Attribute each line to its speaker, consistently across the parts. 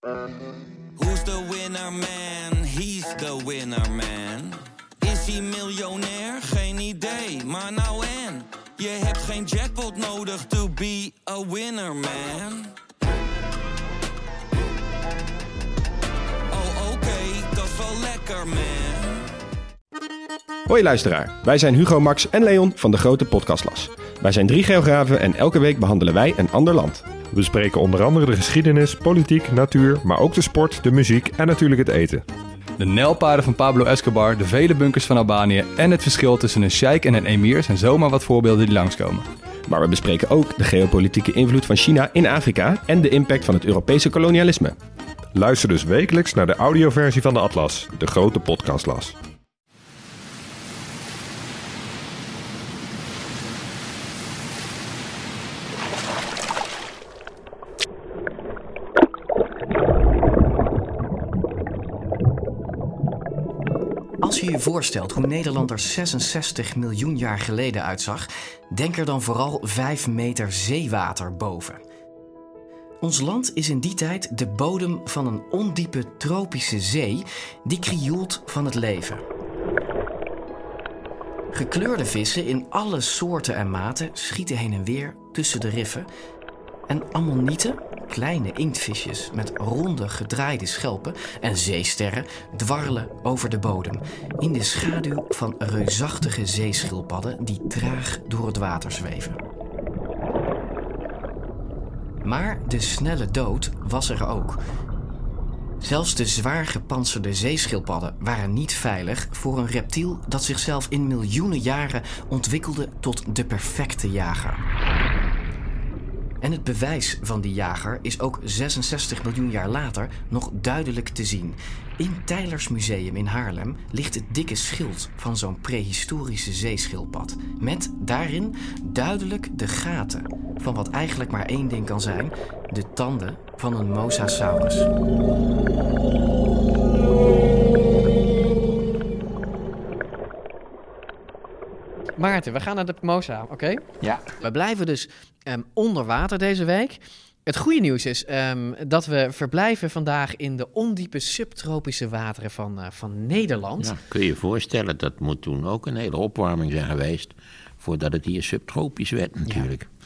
Speaker 1: Who's the winner man? He's the winner man. Is hij miljonair? Geen idee, maar nou en. Je hebt geen jackpot nodig to be a winner man. Oh oké, dat is wel lekker man.
Speaker 2: Hoi luisteraar, wij zijn Hugo, Max en Leon van de Grote Podcastlas. Wij zijn drie geografen en elke week behandelen wij een ander land.
Speaker 3: We bespreken onder andere de geschiedenis, politiek, natuur, maar ook de sport, de muziek en natuurlijk het eten.
Speaker 4: De nijlpaarden van Pablo Escobar, de vele bunkers van Albanië en het verschil tussen een sheik en een emir zijn zomaar wat voorbeelden die langskomen.
Speaker 2: Maar we bespreken ook de geopolitieke invloed van China in Afrika en de impact van het Europese kolonialisme.
Speaker 3: Luister dus wekelijks naar de audioversie van de Atlas, de Grote Podcastlas.
Speaker 5: Als je je voorstelt hoe Nederland er 66 miljoen jaar geleden uitzag, denk er dan vooral 5 meter zeewater boven. Ons land is in die tijd de bodem van een ondiepe tropische zee die krioelt van het leven. Gekleurde vissen in alle soorten en maten schieten heen en weer tussen de riffen. En ammonieten, kleine inktvisjes met ronde gedraaide schelpen en zeesterren dwarrelen over de bodem in de schaduw van reusachtige zeeschildpadden die traag door het water zweven. Maar de snelle dood was er ook. Zelfs de zwaar gepantserde zeeschildpadden waren niet veilig voor een reptiel dat zichzelf in miljoenen jaren ontwikkelde tot de perfecte jager. En het bewijs van die jager is ook 66 miljoen jaar later nog duidelijk te zien. In Tylers Museum in Haarlem ligt het dikke schild van zo'n prehistorische zeeschildpad. Met daarin duidelijk de gaten van wat eigenlijk maar één ding kan zijn: de tanden van een Mosasaurus.
Speaker 6: Maarten, we gaan naar de Mosa, oké?
Speaker 7: Ja.
Speaker 6: We blijven dus ehm, onder water deze week. Het goede nieuws is ehm, dat we verblijven vandaag in de ondiepe subtropische wateren van, eh, van Nederland.
Speaker 7: Ja, kun je je voorstellen, dat moet toen ook een hele opwarming zijn geweest. Voordat het hier subtropisch werd natuurlijk.
Speaker 6: Ja,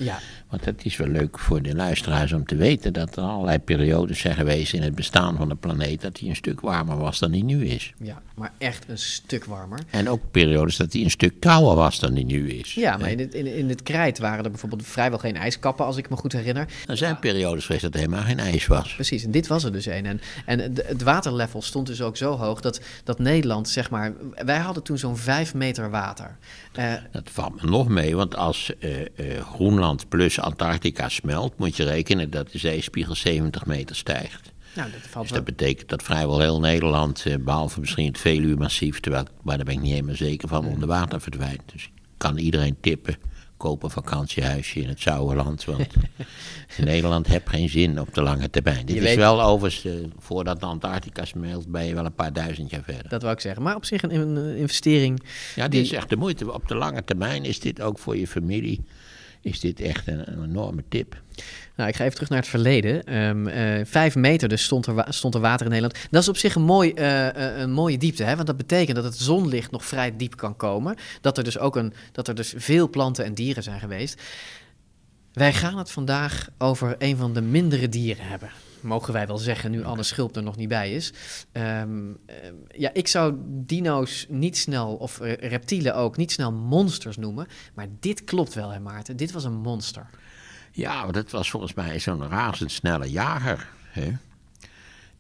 Speaker 7: Want het is wel leuk voor de luisteraars om te weten dat er allerlei periodes zijn geweest in het bestaan van de planeet. dat hij een stuk warmer was dan hij nu is.
Speaker 6: ja, maar echt een stuk warmer.
Speaker 7: En ook periodes dat hij een stuk kouder was dan hij nu is.
Speaker 6: Ja, maar in het, in, in het krijt waren er bijvoorbeeld vrijwel geen ijskappen, als ik me goed herinner.
Speaker 7: Er zijn periodes geweest dat er helemaal geen ijs was.
Speaker 6: Precies, en dit was er dus een. En, en het- waterlevel stond dus ook zo hoog dat, dat Nederland, zeg maar... Wij hadden toen zo'n vijf meter water. Eh,
Speaker 7: Dat valt me nog mee, want als eh, Groenland plus Antarctica smelt, moet je rekenen dat de zeespiegel 70 meter stijgt.
Speaker 6: nou, dat valt
Speaker 7: Dus
Speaker 6: wel...
Speaker 7: dat betekent dat vrijwel heel Nederland, eh, behalve misschien het Veluwe-massief, terwijl, maar daar ben ik niet helemaal zeker van, onder water verdwijnt. Dus ik kan iedereen tippen, koop een vakantiehuisje in het Zouwerland, want Nederland heeft geen zin op de lange termijn. Dit
Speaker 6: Je
Speaker 7: is
Speaker 6: weet-
Speaker 7: wel overigens, eh, voordat de Antarctica smelt, ben je wel een paar duizend jaar verder.
Speaker 6: Dat wou ik zeggen. Maar op zich een, een investering...
Speaker 7: Ja, dit
Speaker 6: die-
Speaker 7: is echt de moeite. Op de lange termijn is dit ook voor je familie, is dit echt een, enorme tip.
Speaker 6: Nou, ik ga even terug naar het verleden. Ehm, eh, vijf meter dus stond er, stond er water in Nederland. Dat is op zich een, mooi, eh, eh, een mooie diepte, hè? want dat betekent dat het zonlicht nog vrij diep kan komen. Dat er dus ook een, dat er dus veel planten en dieren zijn geweest. Wij gaan het vandaag over een van de mindere dieren hebben. Mogen wij wel zeggen, nu Anne Schulp er nog niet bij is. Ehm, ehm, ja, ik zou dino's niet snel, of reptielen ook, niet snel monsters noemen. Maar dit klopt wel, hè Maarten? Dit was een monster.
Speaker 7: Ja, dat was volgens mij zo'n razendsnelle jager. Hè?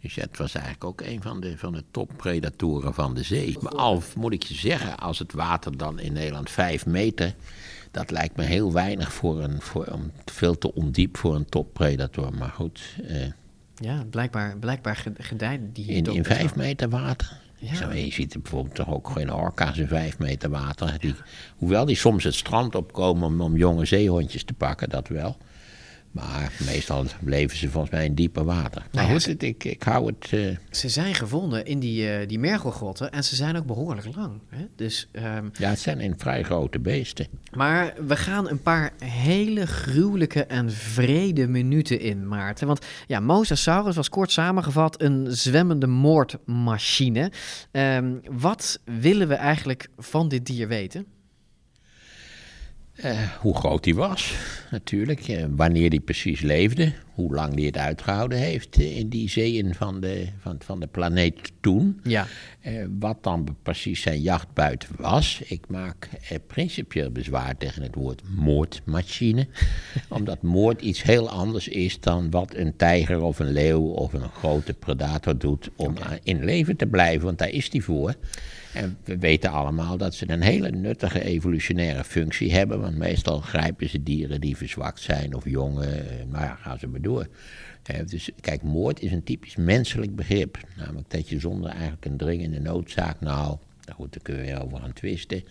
Speaker 7: Dus het was eigenlijk ook een van de, van de toppredatoren van de zee. Maar al moet ik je zeggen, als het water dan in Nederland vijf meter... dat lijkt me heel weinig voor een, voor, om, veel te ondiep voor een toppredator. Maar goed, eh,
Speaker 6: Ja, blijkbaar, blijkbaar ge- gedijden die hier
Speaker 7: in, vijf meter water...
Speaker 6: Ja.
Speaker 7: Zo, je ziet er bijvoorbeeld toch ook geen orka's in vijf meter water. Die, hoewel die soms het strand opkomen om, om jonge zeehondjes te pakken, dat wel. Maar meestal leven ze volgens mij in dieper water. Maar
Speaker 6: Nou ja,
Speaker 7: goed,
Speaker 6: ze-
Speaker 7: het- ik, ik hou het... eh,
Speaker 6: Ze zijn gevonden in die, eh die mergelgrotten en ze zijn ook behoorlijk lang. Hè? Dus, ehm,
Speaker 7: ja, het zijn in vrij grote beesten.
Speaker 6: maar we gaan een paar hele gruwelijke en vrede minuten in, Maarten. Want ja, Mosasaurus was kort samengevat een zwemmende moordmachine. Ehm, wat willen we eigenlijk van dit dier weten?
Speaker 7: Eh, hoe groot hij was, natuurlijk. Eh, wanneer hij precies leefde. Hoe lang hij het uitgehouden heeft eh, in die zeeën van de, van, van de planeet toen.
Speaker 6: Ja,
Speaker 7: wat dan precies zijn jachtbuit was. Ik maak principieel bezwaar tegen het woord moordmachine. omdat moord iets heel anders is dan wat een tijger of een leeuw of een grote predator doet om in leven te blijven. Want daar is die voor. En we weten allemaal dat ze een hele nuttige evolutionaire functie hebben. Want meestal grijpen ze dieren die verzwakt zijn of jongen. Nou ja, gaan ze maar door. Dus kijk, moord is een typisch menselijk begrip. Namelijk dat je zonder eigenlijk een dringende noodzaak, nou, nou goed, daar kun je over gaan twisten,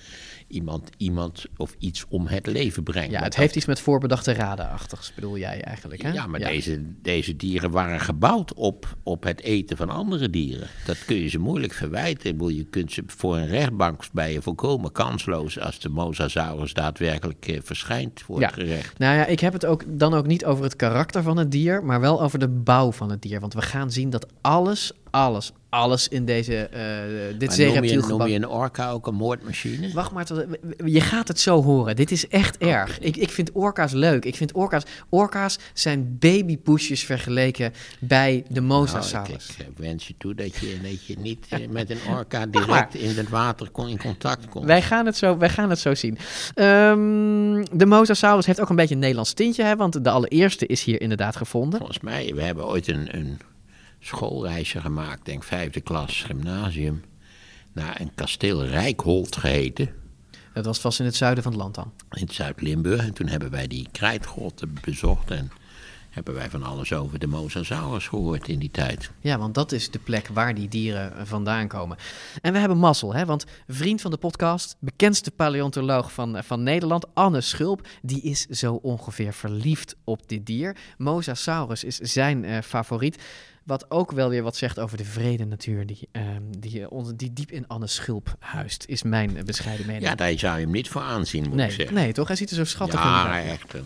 Speaker 7: iemand, iemand of iets om het leven brengt.
Speaker 6: ja het
Speaker 7: dat-
Speaker 6: heeft iets met voorbedachte radenachtigs, bedoel jij eigenlijk, hè?
Speaker 7: ja, maar Deze, deze dieren waren gebouwd op, op het eten van andere dieren. Dat kun je ze moeilijk verwijten. Je kunt ze voor een rechtbank bij je volkomen kansloos als de mosasaurus daadwerkelijk eh, verschijnt voor
Speaker 6: Ja.
Speaker 7: het gerecht.
Speaker 6: Nou ja, ik heb het ook dan ook niet over het karakter van het dier, maar wel over de bouw van het dier. Want we gaan zien dat alles, alles, alles in deze, eh dit
Speaker 7: Maar noem, je, noem een orka ook een moordmachine?
Speaker 6: Wacht maar, tot, je gaat het zo horen. Dit is echt erg. Ik, ik vind orka's leuk. Ik vind orka's... Orka's zijn babypoesjes vergeleken bij de
Speaker 7: Nou,
Speaker 6: mosasaurus.
Speaker 7: ik, ik wens je toe dat je, dat je niet eh, met een orka direct in het water kon, in contact komt.
Speaker 6: Wij gaan, het zo, wij gaan het zo zien. Ehm, de mosasaurus heeft ook een beetje een Nederlands tintje, hè, want de allereerste is hier inderdaad gevonden.
Speaker 7: Volgens mij, we hebben ooit een, een schoolreisje gemaakt, denk vijfde klas gymnasium, naar een kasteel Rijkholt geheten,
Speaker 6: Dat was vast in het zuiden van het land dan.
Speaker 7: in Zuid-Limburg. En toen hebben wij die krijtgrotten bezocht en hebben wij van alles over de mosasaurus gehoord in die tijd.
Speaker 6: Ja, want dat is de plek waar die dieren vandaan komen. En we hebben mazzel, hè? want vriend van de podcast, bekendste paleontoloog van, van Nederland, Anne Schulp, die is zo ongeveer verliefd op dit dier. Mosasaurus is zijn eh, favoriet. Wat ook wel weer wat zegt over de vrede natuur die, ehm, die, eh, onze- die diep in Anne Schulp huist, is mijn eh, bescheiden mening.
Speaker 7: Ja, daar zou je hem niet voor aanzien, moet ik
Speaker 6: nee,
Speaker 7: zeggen.
Speaker 6: nee, toch? Hij ziet er zo schattig
Speaker 7: ja,
Speaker 6: uit.
Speaker 7: echt. een-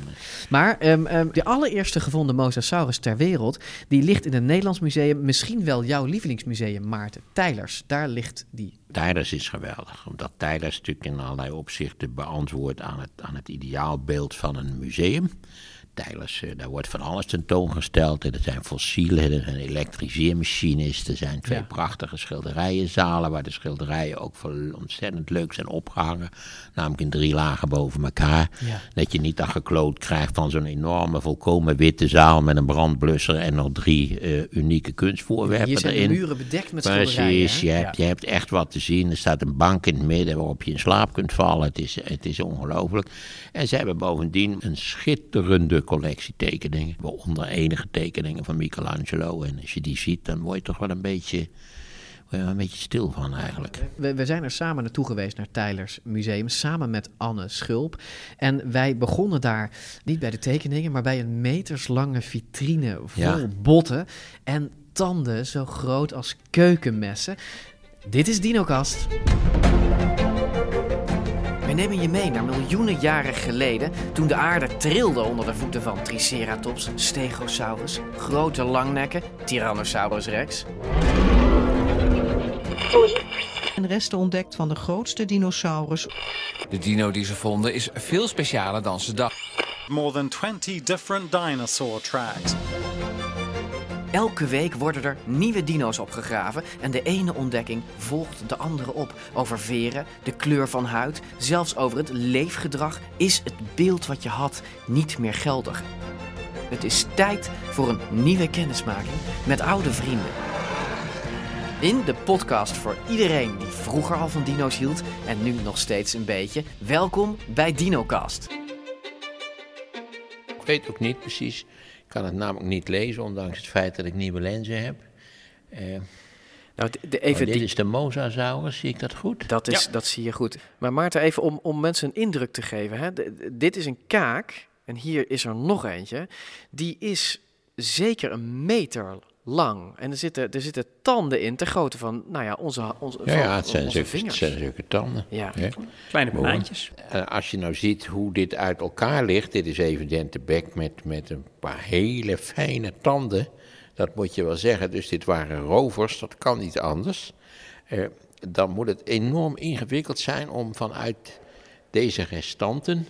Speaker 6: Maar ehm, ehm, de allereerste gevonden mosasaurus ter wereld, die ligt in het Nederlands museum, misschien wel jouw lievelingsmuseum, Maarten, Tijlers. Daar ligt die.
Speaker 7: Tijders is geweldig, omdat Tijders natuurlijk in allerlei opzichten beantwoordt aan het, aan het ideaalbeeld van een museum. Tijders, eh, daar wordt van alles tentoongesteld. Er zijn fossielen, er zijn elektriseermachines, er zijn twee
Speaker 6: Ja.
Speaker 7: prachtige schilderijenzalen waar de schilderijen ook ontzettend leuk zijn opgehangen. Namelijk in drie lagen boven elkaar.
Speaker 6: Ja.
Speaker 7: Dat je niet dat gekloot krijgt van zo'n enorme, volkomen witte zaal met een brandblusser en nog drie eh, unieke kunstvoorwerpen
Speaker 6: Hier zijn
Speaker 7: erin.
Speaker 6: de muren bedekt met schilderijen.
Speaker 7: Precies, je hebt, je hebt echt wat te zien. Er staat een bank in het midden waarop je in slaap kunt vallen. Het is, het is ongelooflijk. En ze hebben bovendien een schitterende collectie tekeningen. Waaronder enige tekeningen van Michelangelo. En als je die ziet, dan word je toch wel een beetje, een beetje stil van eigenlijk.
Speaker 6: We, we zijn er samen naartoe geweest naar Tijlers Museum, samen met Anne Schulp. En wij begonnen daar niet bij de tekeningen, maar bij een meterslange vitrine vol
Speaker 7: Ja.
Speaker 6: botten en tanden zo groot als keukenmessen. Dit is DinoKast. We nemen je mee naar miljoenen jaren geleden, toen de aarde trilde onder de voeten van Triceratops, Stegosaurus, grote langnekken, Tyrannosaurus rex.
Speaker 8: en resten ontdekt van de grootste dinosaurus
Speaker 9: De dino die ze vonden is veel specialer dan ze dachten.
Speaker 10: More than 20 different dinosaur tracks.
Speaker 6: Elke week worden er nieuwe dino's opgegraven en de ene ontdekking volgt de andere op. Over veren, de kleur van huid, zelfs over het leefgedrag is het beeld wat je had niet meer geldig. Het is tijd voor een nieuwe kennismaking met oude vrienden. In de podcast voor iedereen die vroeger al van dino's hield en nu nog steeds een beetje. Welkom bij DinoCast.
Speaker 7: Ik weet ook niet precies. Ik kan het namelijk niet lezen, ondanks het feit dat ik nieuwe lenzen heb. Eh,
Speaker 6: Nou, de, even
Speaker 7: dit
Speaker 6: die-
Speaker 7: is de mosasaurus, zie ik dat goed?
Speaker 6: Dat, is, dat zie je goed. Maar Maarten, even om, om mensen een indruk te geven. Hè? Dit is een kaak En hier is er nog eentje. Die is zeker een meter lang. En er zitten, er zitten tanden in, ter grootte van, nou ja, onze, onze,
Speaker 7: Ja, ja, het zijn,
Speaker 6: onze
Speaker 7: zulke, het
Speaker 6: vingers.
Speaker 7: zijn zulke tanden.
Speaker 6: Ja.
Speaker 7: hè.
Speaker 11: Kleine plaatjes.
Speaker 7: Eh, als je nou ziet hoe dit uit elkaar ligt, dit is evident de bek met, met een paar hele fijne tanden. Dat moet je wel zeggen. Dus dit waren rovers, dat kan niet anders. Eh, dan moet het enorm ingewikkeld zijn om vanuit deze restanten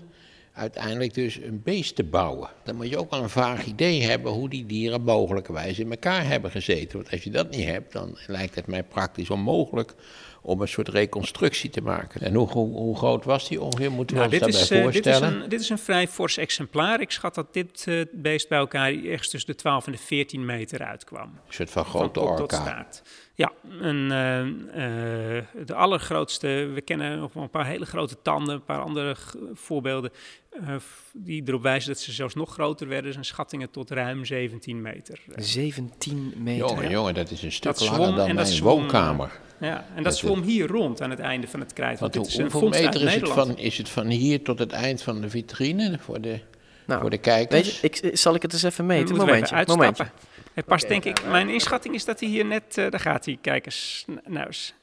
Speaker 7: uiteindelijk dus een beest te bouwen. Dan moet je ook wel een vaag idee hebben hoe die dieren mogelijkerwijs in elkaar hebben gezeten. Want als je dat niet hebt, dan lijkt het mij praktisch onmogelijk om een soort reconstructie te maken. En hoe, hoe, hoe groot was die ongeveer? Moeten we
Speaker 11: Nou,
Speaker 7: ons
Speaker 11: dit,
Speaker 7: daarbij
Speaker 11: is, eh, dit, is
Speaker 7: voorstellen?
Speaker 11: een, dit is een vrij fors exemplaar. Ik schat dat dit eh, beest bij elkaar ergens tussen de 12 en de 14 meter uitkwam.
Speaker 7: Een soort van
Speaker 11: Van
Speaker 7: grote orka.
Speaker 11: Ja, een, eh, eh, de allergrootste. We kennen nog wel een paar hele grote tanden, een paar andere voorbeelden. eh, die erop wijzen dat ze zelfs nog groter werden. zijn schattingen tot ruim 17 meter. Eh,
Speaker 6: 17 meter.
Speaker 7: Jongen, jongen, dat is een stuk
Speaker 11: Dat
Speaker 7: langer
Speaker 11: zwom
Speaker 7: dan
Speaker 11: en
Speaker 7: mijn
Speaker 11: zwom,
Speaker 7: woonkamer.
Speaker 11: Ja, en dat
Speaker 7: Dat
Speaker 11: zwom hier rond aan het einde van het krijt. Want,
Speaker 7: Want
Speaker 11: dit is
Speaker 7: hoe- hoeveel meter is het, van, is het van hier tot het eind van de vitrine voor de,
Speaker 6: Nou,
Speaker 7: voor de kijkers?
Speaker 6: Weet je, ik, zal ik het eens even meten?
Speaker 11: moeten we even
Speaker 6: Momentje,
Speaker 11: uitstappen.
Speaker 6: momentje.
Speaker 11: Hij past denk ik, mijn inschatting is dat hij hier net, eh, daar gaat hij, kijk eens, N- nou eens.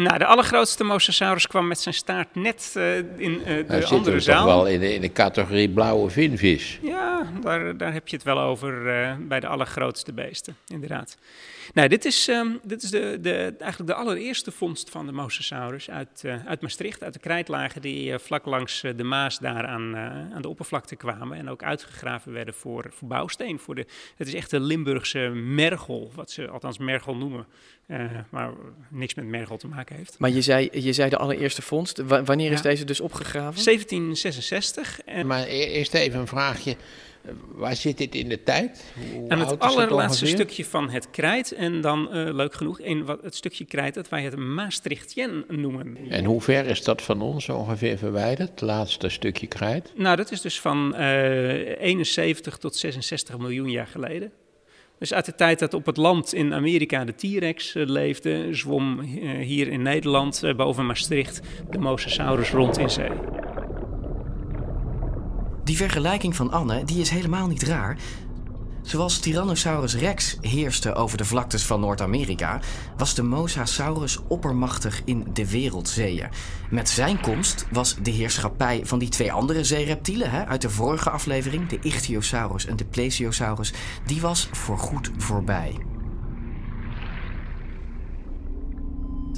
Speaker 11: Nou, de allergrootste mosasaurus kwam met zijn staart net eh, in eh, de
Speaker 7: Nou,
Speaker 11: andere
Speaker 7: we toch
Speaker 11: zaal.
Speaker 7: wel in de, in de categorie blauwe vinvis.
Speaker 11: Ja, daar, daar heb je het wel over eh, bij de allergrootste beesten, inderdaad. Nou, dit is, ehm, dit is de, de, eigenlijk de allereerste vondst van de Mosasaurus uit, uit Maastricht, uit de krijtlagen die vlak langs de Maas daar aan, aan de oppervlakte kwamen en ook uitgegraven werden voor, voor bouwsteen. Voor de, het is echt de Limburgse mergel, wat ze althans mergel noemen, maar niks met mergel te maken heeft.
Speaker 6: Maar je zei, je zei de allereerste vondst. Wa- wanneer is
Speaker 11: Ja.
Speaker 6: deze dus opgegraven?
Speaker 11: 1766 en
Speaker 7: Maar e- eerst even een vraagje. Eh, Waar zit dit in de tijd? Hoe
Speaker 11: Aan het allerlaatste stukje van het krijt. En dan, eh, leuk genoeg, een, wat, het stukje krijt dat wij het Maastrichtien noemen.
Speaker 7: En hoe ver is dat van ons ongeveer verwijderd? Het laatste stukje krijt?
Speaker 11: Nou, dat is dus van eh 71 tot 66 miljoen jaar geleden. Dus uit de tijd dat op het land in Amerika de T-Rex eh, leefde, zwom eh, hier in Nederland eh, boven Maastricht de Mosasaurus rond in zee.
Speaker 5: Die vergelijking van Anne die is helemaal niet raar. Zoals Tyrannosaurus rex heerste over de vlaktes van Noord-Amerika, was de Mosasaurus oppermachtig in de wereldzeeën. Met zijn komst was de heerschappij van die twee andere zeereptielen hè, uit de vorige aflevering, de Ichthyosaurus en de Plesiosaurus, die was voorgoed voorbij.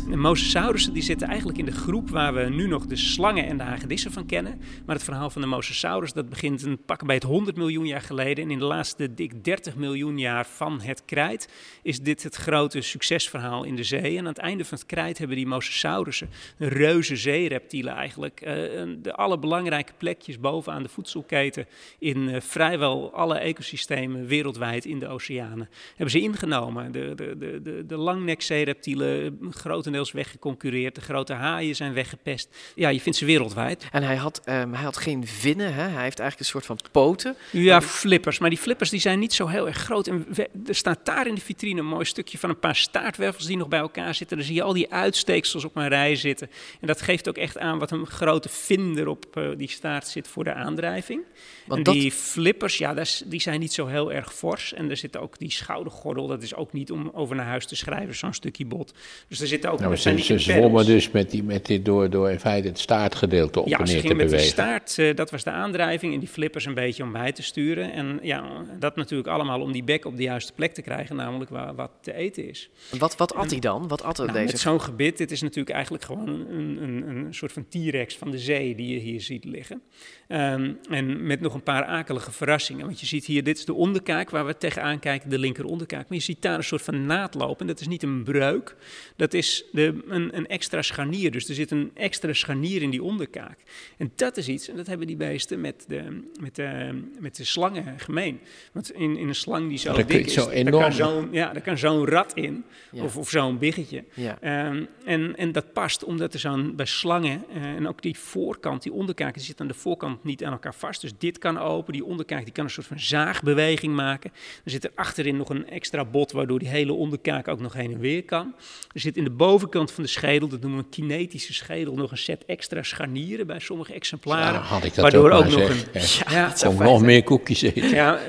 Speaker 11: De mosasaurussen die zitten eigenlijk in de groep waar we nu nog de slangen en de hagedissen van kennen. Maar het verhaal van de mosasaurus dat begint een pak bij het 100 miljoen jaar geleden. En in de laatste dik 30 miljoen jaar van het krijt is dit het grote succesverhaal in de zee. En aan het einde van het krijt hebben die mosasaurussen, reuze zeereptielen eigenlijk, eh, de alle belangrijke plekjes bovenaan de voedselketen in eh, vrijwel alle ecosystemen wereldwijd in de oceanen hebben ze ingenomen. De, de, de, de, langnekzeereptielen eh, grotendeels weggeconcureerd. De grote haaien zijn weggepest. Ja, je vindt ze wereldwijd.
Speaker 6: En hij had, ehm, hij had geen vinnen, hè? hij heeft eigenlijk een soort van poten.
Speaker 11: Ja, flippers. Maar die flippers die zijn niet zo heel erg groot. En we- er staat daar in de vitrine een mooi stukje van een paar staartwervels die nog bij elkaar zitten. Dan zie je al die uitsteeksels op een rij zitten. En dat geeft ook echt aan wat een grote vinder op eh, die staart zit voor de aandrijving.
Speaker 6: Want
Speaker 11: en
Speaker 6: dat-
Speaker 11: die flippers, ja, die zijn niet zo heel erg fors. En er zit ook die schoudergordel. Dat is ook niet om over naar huis te schrijven, zo'n stukje bot. Dus er zitten ook...
Speaker 7: Nou, ze, zwommen dus met, die, met dit door, door in feite het staartgedeelte op
Speaker 11: Ja,
Speaker 7: en neer te
Speaker 11: gingen met die
Speaker 7: bewegen.
Speaker 11: staart, eh, dat was de aandrijving, en die flippers een beetje om bij te sturen. En ja, dat natuurlijk allemaal om die bek op de juiste plek te krijgen, namelijk waar wat te eten is.
Speaker 6: Wat, wat at hij dan? Wat at
Speaker 11: Nou,
Speaker 6: deze?
Speaker 11: met zo'n gebit, dit is natuurlijk eigenlijk gewoon een, een, een soort van T-rex van de zee die je hier ziet liggen. Ehm, en met nog een paar akelige verrassingen. Want je ziet hier, dit is de onderkaak waar we tegenaan kijken, de linker onderkaak. Maar je ziet daar een soort van naad lopen. Dat is niet een breuk, dat is de, een, een extra scharnier. Dus er zit een extra scharnier in die onderkaak. En dat is iets, en dat hebben die beesten met de, met de, met de slangen gemeen. Want in, in een slang die zo
Speaker 7: je
Speaker 11: dik is,
Speaker 7: zo
Speaker 11: daar kan zo'n ja, daar kan zo'n rat in.
Speaker 6: Ja.
Speaker 11: Of, of zo'n biggetje.
Speaker 6: Ja.
Speaker 11: Ehm, en, en dat past omdat er zo'n bij slangen eh, en ook die voorkant, die onderkaak, die zit aan de voorkant niet aan elkaar vast. Dus dit kan open, die onderkaak die kan een soort van zaagbeweging maken. Er zit er achterin nog een extra bot, waardoor die hele onderkaak ook nog heen en weer kan. Er zit in de bovenkant van de schedel, dat noemen we een kinetische schedel, nog een set extra scharnieren bij sommige exemplaren.
Speaker 7: Ja, had ik dat
Speaker 11: waardoor
Speaker 7: ook
Speaker 11: ook nog
Speaker 7: zeg.
Speaker 11: een.
Speaker 7: Ja, nog meer koekjes eten.
Speaker 11: ja,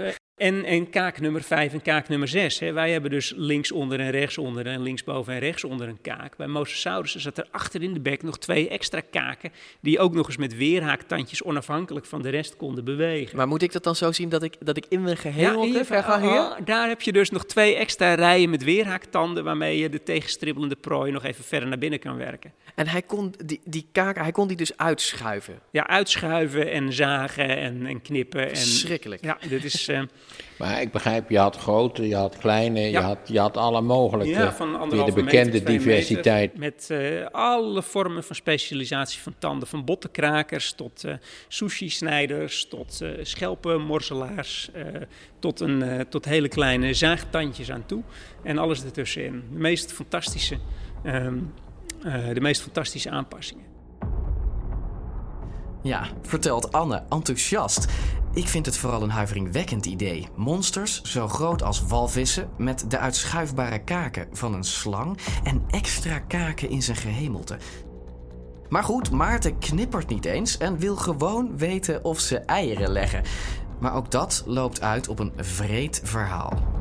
Speaker 11: en, en kaak nummer 5 en kaak nummer 6. Hè. Wij hebben dus linksonder en rechtsonder en linksboven en rechtsonder een kaak. Bij Mosasaurus zat er achter in de bek nog twee extra kaken... die ook nog eens met weerhaaktandjes onafhankelijk van de rest konden bewegen.
Speaker 6: Maar moet ik dat dan zo zien dat ik, dat ik in mijn geheel ver ga hier?
Speaker 11: verhaal, daar heb je dus nog twee extra rijen met weerhaaktanden... waarmee je de tegenstribbelende prooi nog even verder naar binnen kan werken.
Speaker 6: En hij kon die, die kaak, hij kon die dus uitschuiven.
Speaker 11: Ja, uitschuiven en zagen en, en knippen. En,
Speaker 6: Verschrikkelijk.
Speaker 11: Ja, dit is... eh,
Speaker 7: Maar ik begrijp, je had grote, je had kleine, je, had, je had alle mogelijke.
Speaker 11: Ja, van
Speaker 7: weer de bekende
Speaker 11: meter,
Speaker 7: diversiteit.
Speaker 11: meter, met eh, alle vormen van specialisatie van tanden. Van bottenkrakers tot eh, sushi-snijders, tot eh schelpenmorzelaars, tot, een, tot hele kleine zaagtandjes aan toe. En alles ertussenin. De meest fantastische, ehm, eh, de meest fantastische aanpassingen.
Speaker 5: Ja, vertelt Anne, enthousiast. Ik vind het vooral een huiveringwekkend idee. Monsters zo groot als walvissen met de uitschuifbare kaken van een slang en extra kaken in zijn gehemelte. Maar goed, Maarten knippert niet eens en wil gewoon weten of ze eieren leggen. Maar ook dat loopt uit op een vreed verhaal.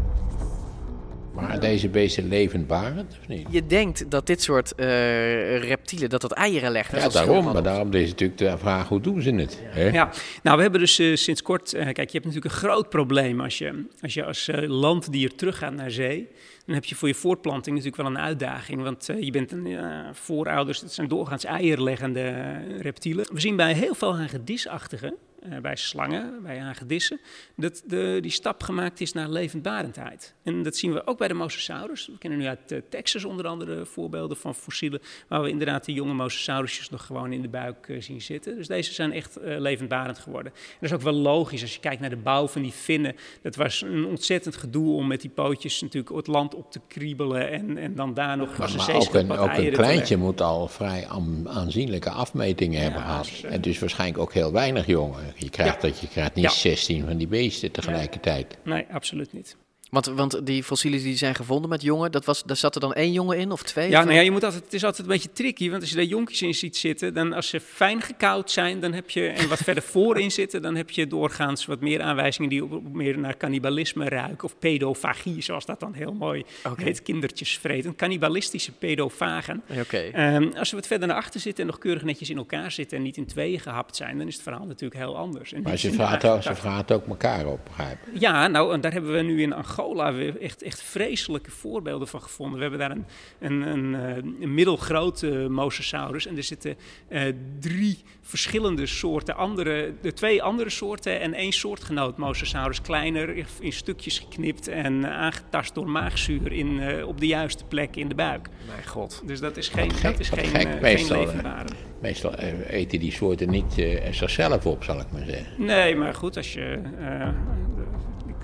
Speaker 7: Maar deze beesten levendbarend, of niet?
Speaker 6: Je denkt dat dit soort eh, reptielen, dat dat eieren leggen.
Speaker 7: Ja, daarom. Maar daarom is natuurlijk de vraag, hoe doen ze het? Hè?
Speaker 11: Ja, nou we hebben dus eh, sinds kort, eh, kijk je hebt natuurlijk een groot probleem als je als, je als landdier teruggaat naar zee. Dan heb je voor je voortplanting natuurlijk wel een uitdaging, want je bent een voorouders, het zijn doorgaans eierleggende reptielen. We zien bij heel veel hagedisachtigen, eh, bij slangen, bij hagedissen, dat de, die stap gemaakt is naar levendbarendheid. En dat zien we ook bij de mosasaurus. We kennen nu uit eh, Texas onder andere voorbeelden van fossielen, waar we inderdaad de jonge mosasaurusjes nog gewoon in de buik eh, zien zitten. Dus deze zijn echt levendbarend geworden. En dat is ook wel logisch als je kijkt naar de bouw van die vinnen. Dat was een ontzettend gedoe om met die pootjes natuurlijk het land op te kriebelen en, en dan daar nog een
Speaker 7: Maar ook een, ook een kleintje moet al vrij aan- aanzienlijke afmetingen hebben gehad. En dus waarschijnlijk ook heel weinig jongen. Je krijgt,
Speaker 11: Ja.
Speaker 7: dat, je krijgt niet
Speaker 11: Ja.
Speaker 7: 16 van die beesten tegelijkertijd.
Speaker 11: Nee, absoluut niet.
Speaker 6: Want, want die fossielen die zijn gevonden met jongen, dat was, daar zat er dan één jongen in of twee?
Speaker 11: Ja,
Speaker 6: Of-
Speaker 11: nou ja, je moet altijd, het is altijd een beetje tricky, want als je daar jonkjes in ziet zitten, dan als ze fijn gekoud zijn, dan heb je, en wat verder voorin zitten, dan heb je doorgaans wat meer aanwijzingen die op, op meer naar cannibalisme ruiken, of pedofagie, zoals dat dan heel mooi
Speaker 6: Oké.
Speaker 11: heet, kindertjes vreten, cannibalistische pedofagen.
Speaker 6: Oké.
Speaker 11: Ehm, als ze wat verder naar achter zitten en nog keurig netjes in elkaar zitten en niet in tweeën gehapt zijn, dan is het verhaal natuurlijk heel anders. En
Speaker 7: Maar ze
Speaker 11: eigenlijk
Speaker 7: ze vragen ook elkaar op, begrijp ik.
Speaker 11: ja, nou, en daar hebben we nu in Angola weer echt, echt vreselijke voorbeelden van gevonden. We hebben daar een, een, een, eh, een middelgrote mosasaurus en er zitten eh, drie verschillende soorten andere, de twee andere soorten en één soortgenoot mosasaurus, kleiner, in stukjes geknipt en aangetast door maagzuur in, eh, op de juiste plek in de buik.
Speaker 6: Mijn god.
Speaker 11: Dus dat is geen,
Speaker 7: Wat
Speaker 11: dat
Speaker 7: gek,
Speaker 11: is geen,
Speaker 7: gek.
Speaker 11: eh,
Speaker 7: Meestal, eh,
Speaker 11: levenbare.
Speaker 7: Meestal eh, eten die soorten niet eh, zichzelf op, zal ik maar zeggen.
Speaker 11: Nee, maar goed, als je.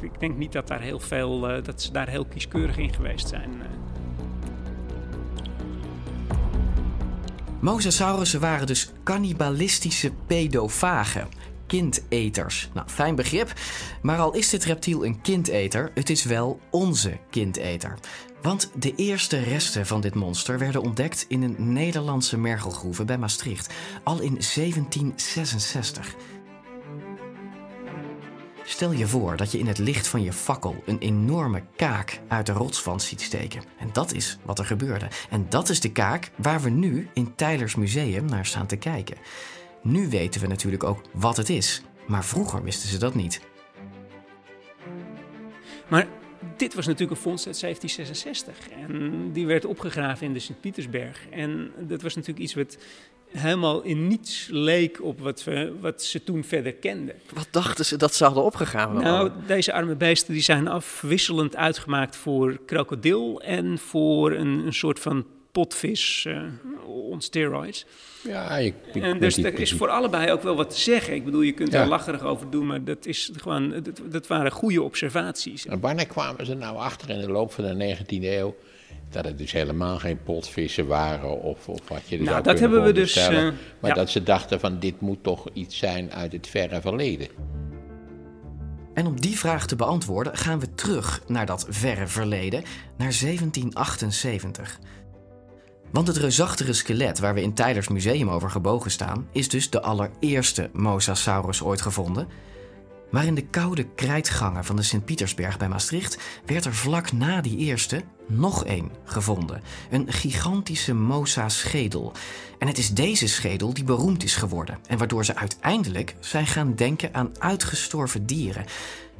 Speaker 11: Ik, ik denk niet dat daar heel veel. eh, dat ze daar heel kieskeurig in geweest zijn. eh.
Speaker 5: Mosasaurussen waren dus cannibalistische pedofagen. Kindeters. Nou, fijn begrip. Maar al is dit reptiel een kindeter, het is wel onze kindeter. Want de eerste resten van dit monster werden ontdekt in een Nederlandse mergelgroeve bij Maastricht. Al in 1766. Stel je voor dat je in het licht van je fakkel een enorme kaak uit de rotswand ziet steken. En dat is wat er gebeurde. En dat is de kaak waar we nu in Tylers Museum naar staan te kijken. Nu weten we natuurlijk ook wat het is. Maar vroeger wisten ze dat niet.
Speaker 11: Maar dit was natuurlijk een vondst uit 1766. En die werd opgegraven in de Sint-Pietersberg. En dat was natuurlijk iets wat helemaal in niets leek op wat, we, wat ze toen verder kenden.
Speaker 6: Wat dachten ze dat ze hadden opgegraven?
Speaker 11: Nou, deze arme beesten die zijn afwisselend uitgemaakt voor krokodil en voor een, een soort van potvis uh, on steroids.
Speaker 7: Ja, ik, ik
Speaker 11: en dus er is voor allebei ook wel wat te zeggen. Ik bedoel, je kunt er lacherig over doen, maar dat, is gewoon, dat, dat waren goede observaties.
Speaker 7: En wanneer kwamen ze nou achter in de loop van de 19e eeuw dat het dus helemaal geen potvissen waren of, of wat je dus
Speaker 11: nou, dat hebben we dus. Uh,
Speaker 7: maar dat ze dachten van dit moet toch iets zijn uit het verre verleden.
Speaker 5: En om die vraag te beantwoorden gaan we terug naar dat verre verleden, naar 1778. Want het reusachtige skelet waar we in Tylers Museum over gebogen staan, is dus de allereerste Mosasaurus ooit gevonden. Maar in de koude krijtgangen van de Sint-Pietersberg bij Maastricht werd er vlak na die eerste nog één gevonden. Een gigantische Mosa-schedel. En het is deze schedel die beroemd is geworden en waardoor ze uiteindelijk zijn gaan denken aan uitgestorven dieren.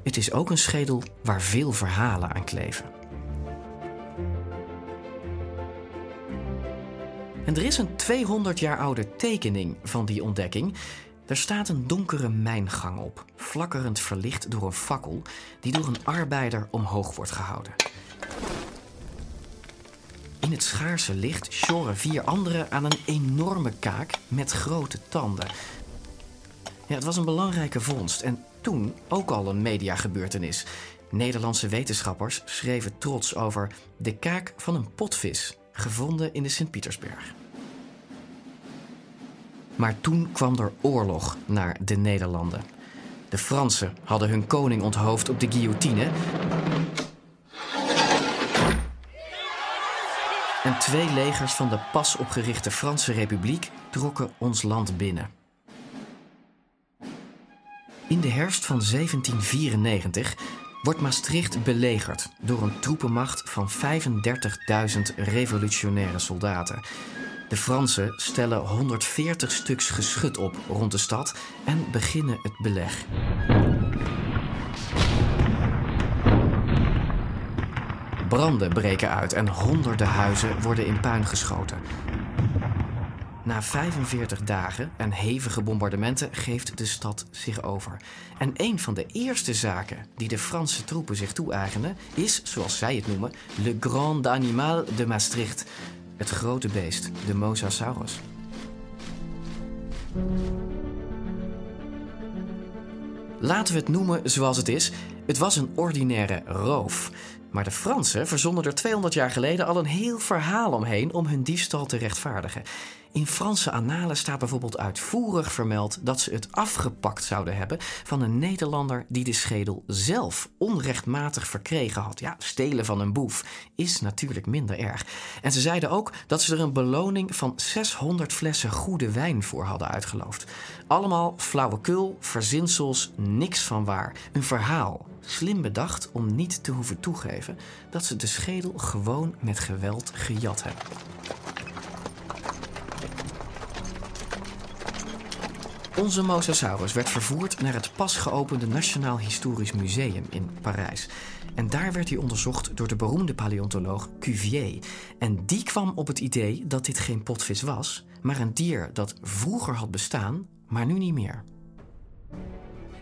Speaker 5: Het is ook een schedel waar veel verhalen aan kleven. En er is een 200 jaar oude tekening van die ontdekking. Er staat een donkere mijngang op, flakkerend verlicht door een fakkel die door een arbeider omhoog wordt gehouden. In het schaarse licht sjoren vier anderen aan een enorme kaak met grote tanden. Ja, het was een belangrijke vondst en toen ook al een mediagebeurtenis. Nederlandse wetenschappers schreven trots over de kaak van een potvis, gevonden in de Sint-Pietersberg. Maar toen kwam er oorlog naar de Nederlanden. De Fransen hadden hun koning onthoofd op de guillotine. En twee legers van de pas opgerichte Franse Republiek trokken ons land binnen. In de herfst van 1794 wordt Maastricht belegerd door een troepenmacht van 35.000 revolutionaire soldaten. De Fransen stellen 140 stuks geschut op rond de stad en beginnen het beleg. Branden breken uit en honderden huizen worden in puin geschoten. Na 45 dagen en hevige bombardementen geeft de stad zich over. En een van de eerste zaken die de Franse troepen zich toe-eigenen is, zoals zij het noemen, Le Grand Animal de Maastricht, het grote beest, de Mosasaurus. Laten we het noemen zoals het is. Het was een ordinaire roof. Maar de Fransen verzonnen er 200 jaar geleden al een heel verhaal omheen om hun diefstal te rechtvaardigen. In Franse annalen staat bijvoorbeeld uitvoerig vermeld dat ze het afgepakt zouden hebben van een Nederlander die de schedel zelf onrechtmatig verkregen had. Ja, stelen van een boef is natuurlijk minder erg. En ze zeiden ook dat ze er een beloning van 600 flessen goede wijn voor hadden uitgeloofd. Allemaal flauwekul, verzinsels, niks van waar. Een verhaal. Slim bedacht om niet te hoeven toegeven dat ze de schedel gewoon met geweld gejat hebben. Onze Mosasaurus werd vervoerd naar het pas geopende Nationaal Historisch Museum in Parijs. En daar werd hij onderzocht door de beroemde paleontoloog Cuvier. En die kwam op het idee dat dit geen potvis was, maar een dier dat vroeger had bestaan, maar nu niet meer.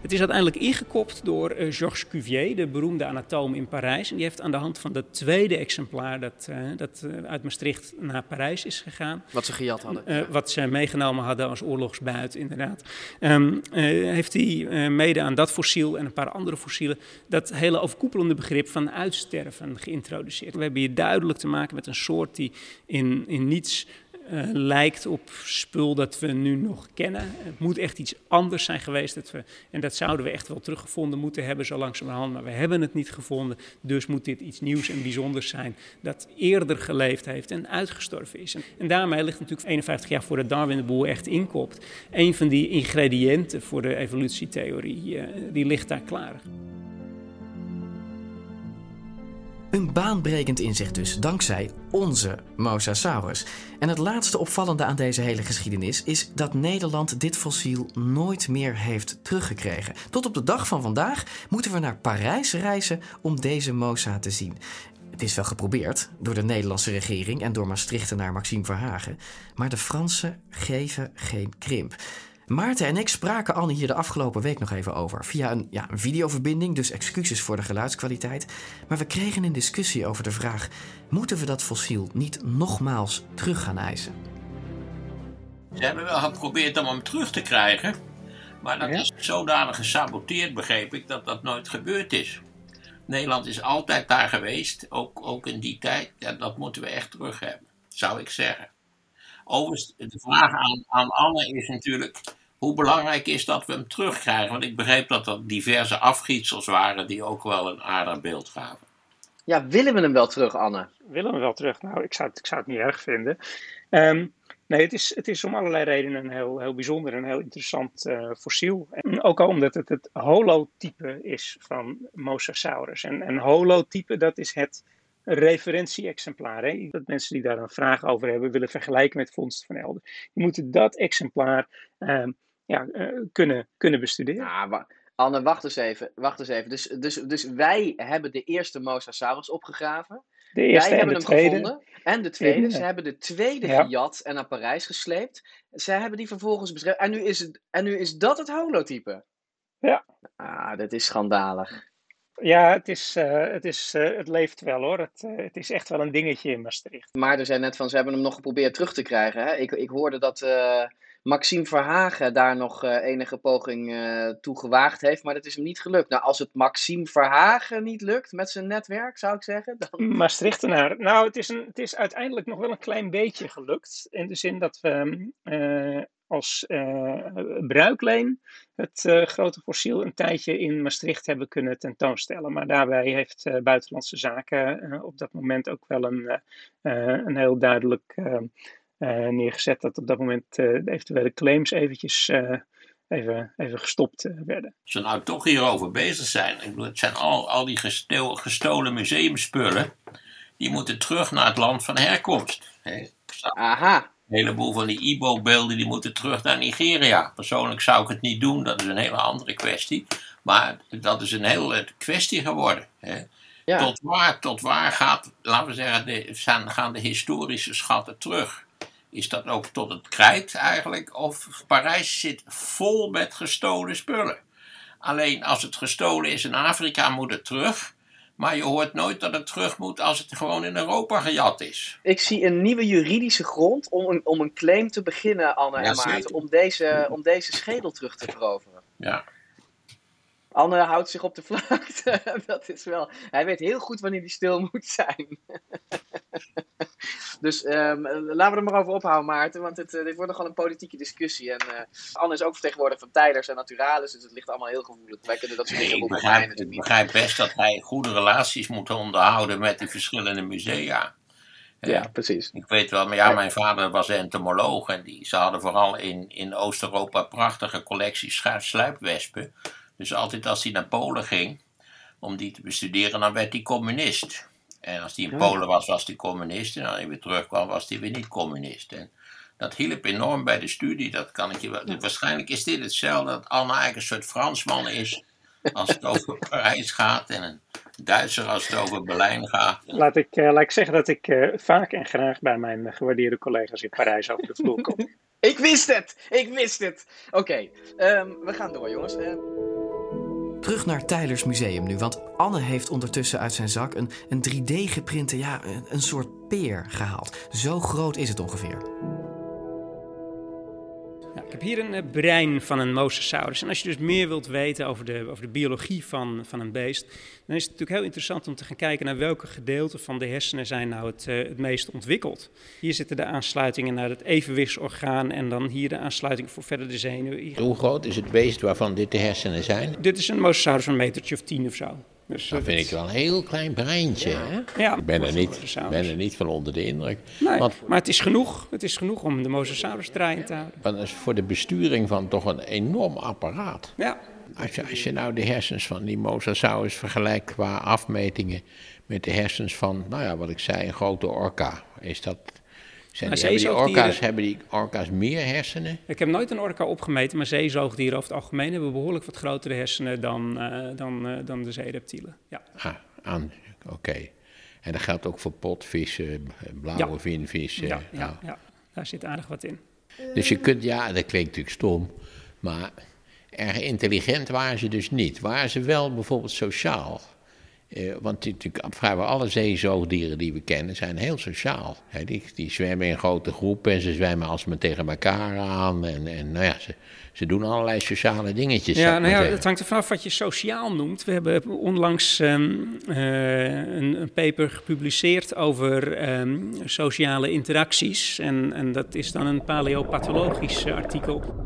Speaker 11: Het is uiteindelijk ingekopt door uh, Georges Cuvier, de beroemde anatoom in Parijs. En die heeft aan de hand van dat tweede exemplaar dat, uh, dat uh, uit Maastricht naar Parijs is gegaan.
Speaker 6: Wat ze gejat hadden.
Speaker 11: wat ze meegenomen hadden als oorlogsbuit, inderdaad. Um, heeft hij mede aan dat fossiel en een paar andere fossielen dat hele overkoepelende begrip van uitsterven geïntroduceerd. We hebben hier duidelijk te maken met een soort die in, in niets uh, lijkt op spul dat we nu nog kennen. Het moet echt iets anders zijn geweest. Dat we, en dat zouden we echt wel teruggevonden moeten hebben zo langzamerhand. Maar we hebben het niet gevonden. Dus moet dit iets nieuws en bijzonders zijn dat eerder geleefd heeft en uitgestorven is. En, daarmee ligt natuurlijk 51 jaar voor de Darwin de boel echt inkopt. Een van die ingrediënten voor de evolutietheorie, uh, die ligt daar klaar.
Speaker 5: Een baanbrekend inzicht dus, dankzij onze Mosasaurus. En het laatste opvallende aan deze hele geschiedenis is dat Nederland dit fossiel nooit meer heeft teruggekregen. Tot op de dag van vandaag moeten we naar Parijs reizen om deze Mosa te zien. Het is wel geprobeerd door de Nederlandse regering en door Maastrichtenaar Maxime Verhagen, maar de Fransen geven geen krimp. Maarten en ik spraken Anne hier de afgelopen week nog even over. Via een, ja, een videoverbinding, dus excuses voor de geluidskwaliteit. Maar we kregen een discussie over de vraag: moeten we dat fossiel niet nogmaals terug gaan eisen?
Speaker 7: Ze hebben wel geprobeerd om hem terug te krijgen. Maar dat is zodanig gesaboteerd, begreep ik, dat dat nooit gebeurd is. Nederland is altijd daar geweest, ook, ook in die tijd. Ja, dat moeten we echt terug hebben, zou ik zeggen. Overigens, de vraag aan, aan Anne is natuurlijk hoe belangrijk is dat we hem terugkrijgen? Want ik begreep dat er diverse afgietsels waren die ook wel een aardig beeld gaven.
Speaker 12: Ja, willen we hem wel terug, Anne?
Speaker 11: Willen we hem wel terug? Nou, ik zou het, ik zou het niet erg vinden. Um, nee, het is, het is om allerlei redenen een heel, heel bijzonder en heel interessant uh, fossiel. En ook al omdat het het holotype is van Mosasaurus. En, en holotype, dat is het referentie-exemplaar. Hè? Dat mensen die daar een vraag over hebben willen vergelijken met vondst van Elden. Je moet dat exemplaar uh, ja, uh, kunnen, kunnen bestuderen.
Speaker 12: Ah, Anne, wacht eens even. Wacht eens even. Dus, dus, dus wij hebben de eerste Mosasaurus opgegraven.
Speaker 11: De eerste
Speaker 12: wij
Speaker 11: en
Speaker 12: hebben
Speaker 11: de
Speaker 12: hem
Speaker 11: tweede.
Speaker 12: gevonden. En de tweede.
Speaker 11: Ja.
Speaker 12: Ze hebben de tweede
Speaker 11: Ja.
Speaker 12: gejat en naar Parijs gesleept. Ze hebben die vervolgens beschreven. En nu is, het, en nu is dat het holotype.
Speaker 11: Ja.
Speaker 12: Ah, dat is schandalig.
Speaker 11: Ja, het, is, eh, het, is, eh, het leeft wel hoor. Het, eh, het is echt wel een dingetje in Maastricht.
Speaker 12: Maar er zijn net van, ze hebben hem nog geprobeerd terug te krijgen. Hè? Ik, ik hoorde dat eh, Maxime Verhagen daar nog eh, enige poging eh, toe gewaagd heeft, maar dat is hem niet gelukt. Nou, als het Maxime Verhagen niet lukt met zijn netwerk, zou ik zeggen, dan...
Speaker 11: Maastrichtenaar. Nou, het is, een, het is uiteindelijk nog wel een klein beetje gelukt. In de zin dat we eh, als bruikleen het grote fossiel een tijdje in Maastricht hebben kunnen tentoonstellen. Maar daarbij heeft Buitenlandse Zaken op dat moment ook wel een, een heel duidelijk neergezet dat op dat moment eh, de eventuele claims eventjes eh, even, even gestopt eh, werden.
Speaker 7: Als we nou toch hierover bezig zijn, ik bedoel, het zijn al, al die gestel- gestolen museumspullen, die moeten terug naar het land van herkomst. hè.
Speaker 12: Aha.
Speaker 7: Een heleboel van die Ibo-beelden die moeten terug naar Nigeria. Persoonlijk zou ik het niet doen, dat is een hele andere kwestie. Maar dat is een hele kwestie geworden. Hè.
Speaker 12: Ja.
Speaker 7: Tot, waar, tot waar gaat, laten we zeggen, de, zijn, gaan de historische schatten terug? Is dat ook tot het krijt eigenlijk? Of Parijs zit vol met gestolen spullen? Alleen als het gestolen is in Afrika moet het terug. Maar je hoort nooit dat het terug moet als het gewoon in Europa gejat is.
Speaker 12: Ik zie een nieuwe juridische grond om een, om een claim te beginnen, Anne
Speaker 7: Ja,
Speaker 12: en Maarten, om deze, om deze schedel terug te veroveren.
Speaker 7: Ja.
Speaker 12: Anne houdt zich op de vlakte. Dat is wel. Hij weet heel goed wanneer hij stil moet zijn. dus ehm, laten we er maar over ophouden, Maarten. Want het, eh, dit wordt nogal een politieke discussie. En eh, Anne is ook vertegenwoordiger van Tijders en Naturalis. Dus het ligt allemaal heel gevoelig. Wij kunnen dat soort dingen op
Speaker 7: begrijp, ik begrijp best dat hij goede relaties moet onderhouden met die verschillende musea.
Speaker 12: Ja, precies.
Speaker 7: Ik weet wel, maar ja, mijn vader was entomoloog en die, ze hadden vooral in, in Oost-Europa prachtige collecties sluipwespen. Dus altijd als hij naar Polen ging om die te bestuderen, dan werd hij communist. En als hij in
Speaker 12: Ja.
Speaker 7: Polen was, was hij communist. En als hij weer terugkwam, was hij weer niet communist. En dat hielp enorm bij de studie, dat kan ik je wel. Waarschijnlijk is dit hetzelfde dat Anna eigenlijk een soort Fransman is als het over Parijs gaat en een Duitser als het over Berlijn gaat.
Speaker 11: Laat ik, eh, laat ik zeggen dat ik eh, vaak en graag bij mijn eh, gewaardeerde collega's in Parijs over de vloer kom.
Speaker 12: Ik wist het! Ik wist het! Oké, ehm, we gaan door, jongens. Ehm,
Speaker 5: Terug naar Tylers Museum nu, want Anne heeft ondertussen uit zijn zak een, een 3D-geprinte, ja, een, een soort peer gehaald. Zo groot is het ongeveer.
Speaker 11: Ik heb hier een eh, brein van een mosasaurus. En als je dus meer wilt weten over de, over de biologie van, van een beest, dan is het natuurlijk heel interessant om te gaan kijken naar welke gedeelten van de hersenen zijn nou het, eh, het meest ontwikkeld. Hier zitten de aansluitingen naar het evenwichtsorgaan en dan hier de aansluiting voor verder de zenuwen.
Speaker 7: Hoe groot is het beest waarvan dit de hersenen zijn?
Speaker 11: Dit is een mosasaurus van een metertje of tien of zo. Dus,
Speaker 7: Dat vind ik wel een heel klein breintje.
Speaker 11: Ja,
Speaker 7: ik ben er, niet, ben er niet van onder de indruk.
Speaker 11: Nee,
Speaker 7: Want,
Speaker 11: maar het is genoeg. Het is genoeg om de mosasaurus draaiend te houden.
Speaker 7: want dat is voor de besturing van toch een enorm apparaat.
Speaker 11: Ja.
Speaker 7: Als je, als je nou de hersens van die mosasaurus vergelijkt qua afmetingen met de hersens van, nou ja, wat ik zei, een grote orka. Is dat, zijn
Speaker 11: Maar
Speaker 7: die, hebben, die orka's, hebben die orka's meer hersenen?
Speaker 11: Ik heb nooit een orka opgemeten, maar zeezoogdieren over het algemeen hebben behoorlijk wat grotere hersenen dan, eh, dan, eh, dan de zeereptielen. Ja.
Speaker 7: Ah, aan, oké. En dat geldt ook voor potvissen, blauwe
Speaker 11: Ja.
Speaker 7: vinvissen.
Speaker 11: Ja, ja,
Speaker 7: nou.
Speaker 11: ja, daar zit aardig wat in.
Speaker 7: Dus je kunt, ja, dat klinkt natuurlijk stom, Maar erg intelligent waren ze dus niet. Waren ze wel bijvoorbeeld sociaal? Eh, want natuurlijk, vrijwel alle zeezoogdieren die we kennen zijn heel sociaal. Die, die zwemmen in grote groepen en ze zwemmen alsmaar tegen elkaar aan. En, en nou ja, ze, ze doen allerlei sociale dingetjes.
Speaker 11: Ja, nou ja, het hangt er vanaf wat je sociaal noemt. We hebben onlangs ehm, eh, een, een paper gepubliceerd over ehm, sociale interacties. En, en dat is dan een paleopathologisch artikel.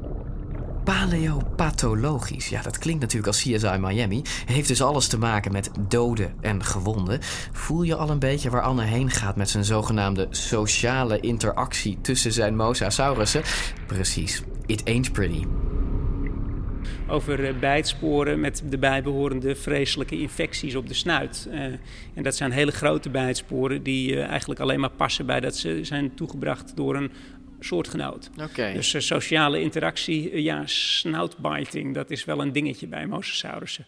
Speaker 5: Paleopathologisch, ja, dat klinkt natuurlijk als CSI Miami. Heeft dus alles te maken met doden en gewonden. Voel je al een beetje waar Anne heen gaat met zijn zogenaamde sociale interactie tussen zijn mosasaurussen? Precies, it ain't pretty.
Speaker 11: over eh, bijtsporen met de bijbehorende vreselijke infecties op de snuit. Eh, en dat zijn hele grote bijtsporen die eh, eigenlijk alleen maar passen bij dat ze zijn toegebracht door een soortgenoot. Dus eh, sociale interactie, eh, ja, snoutbiting, dat is wel een dingetje bij mosasaurussen.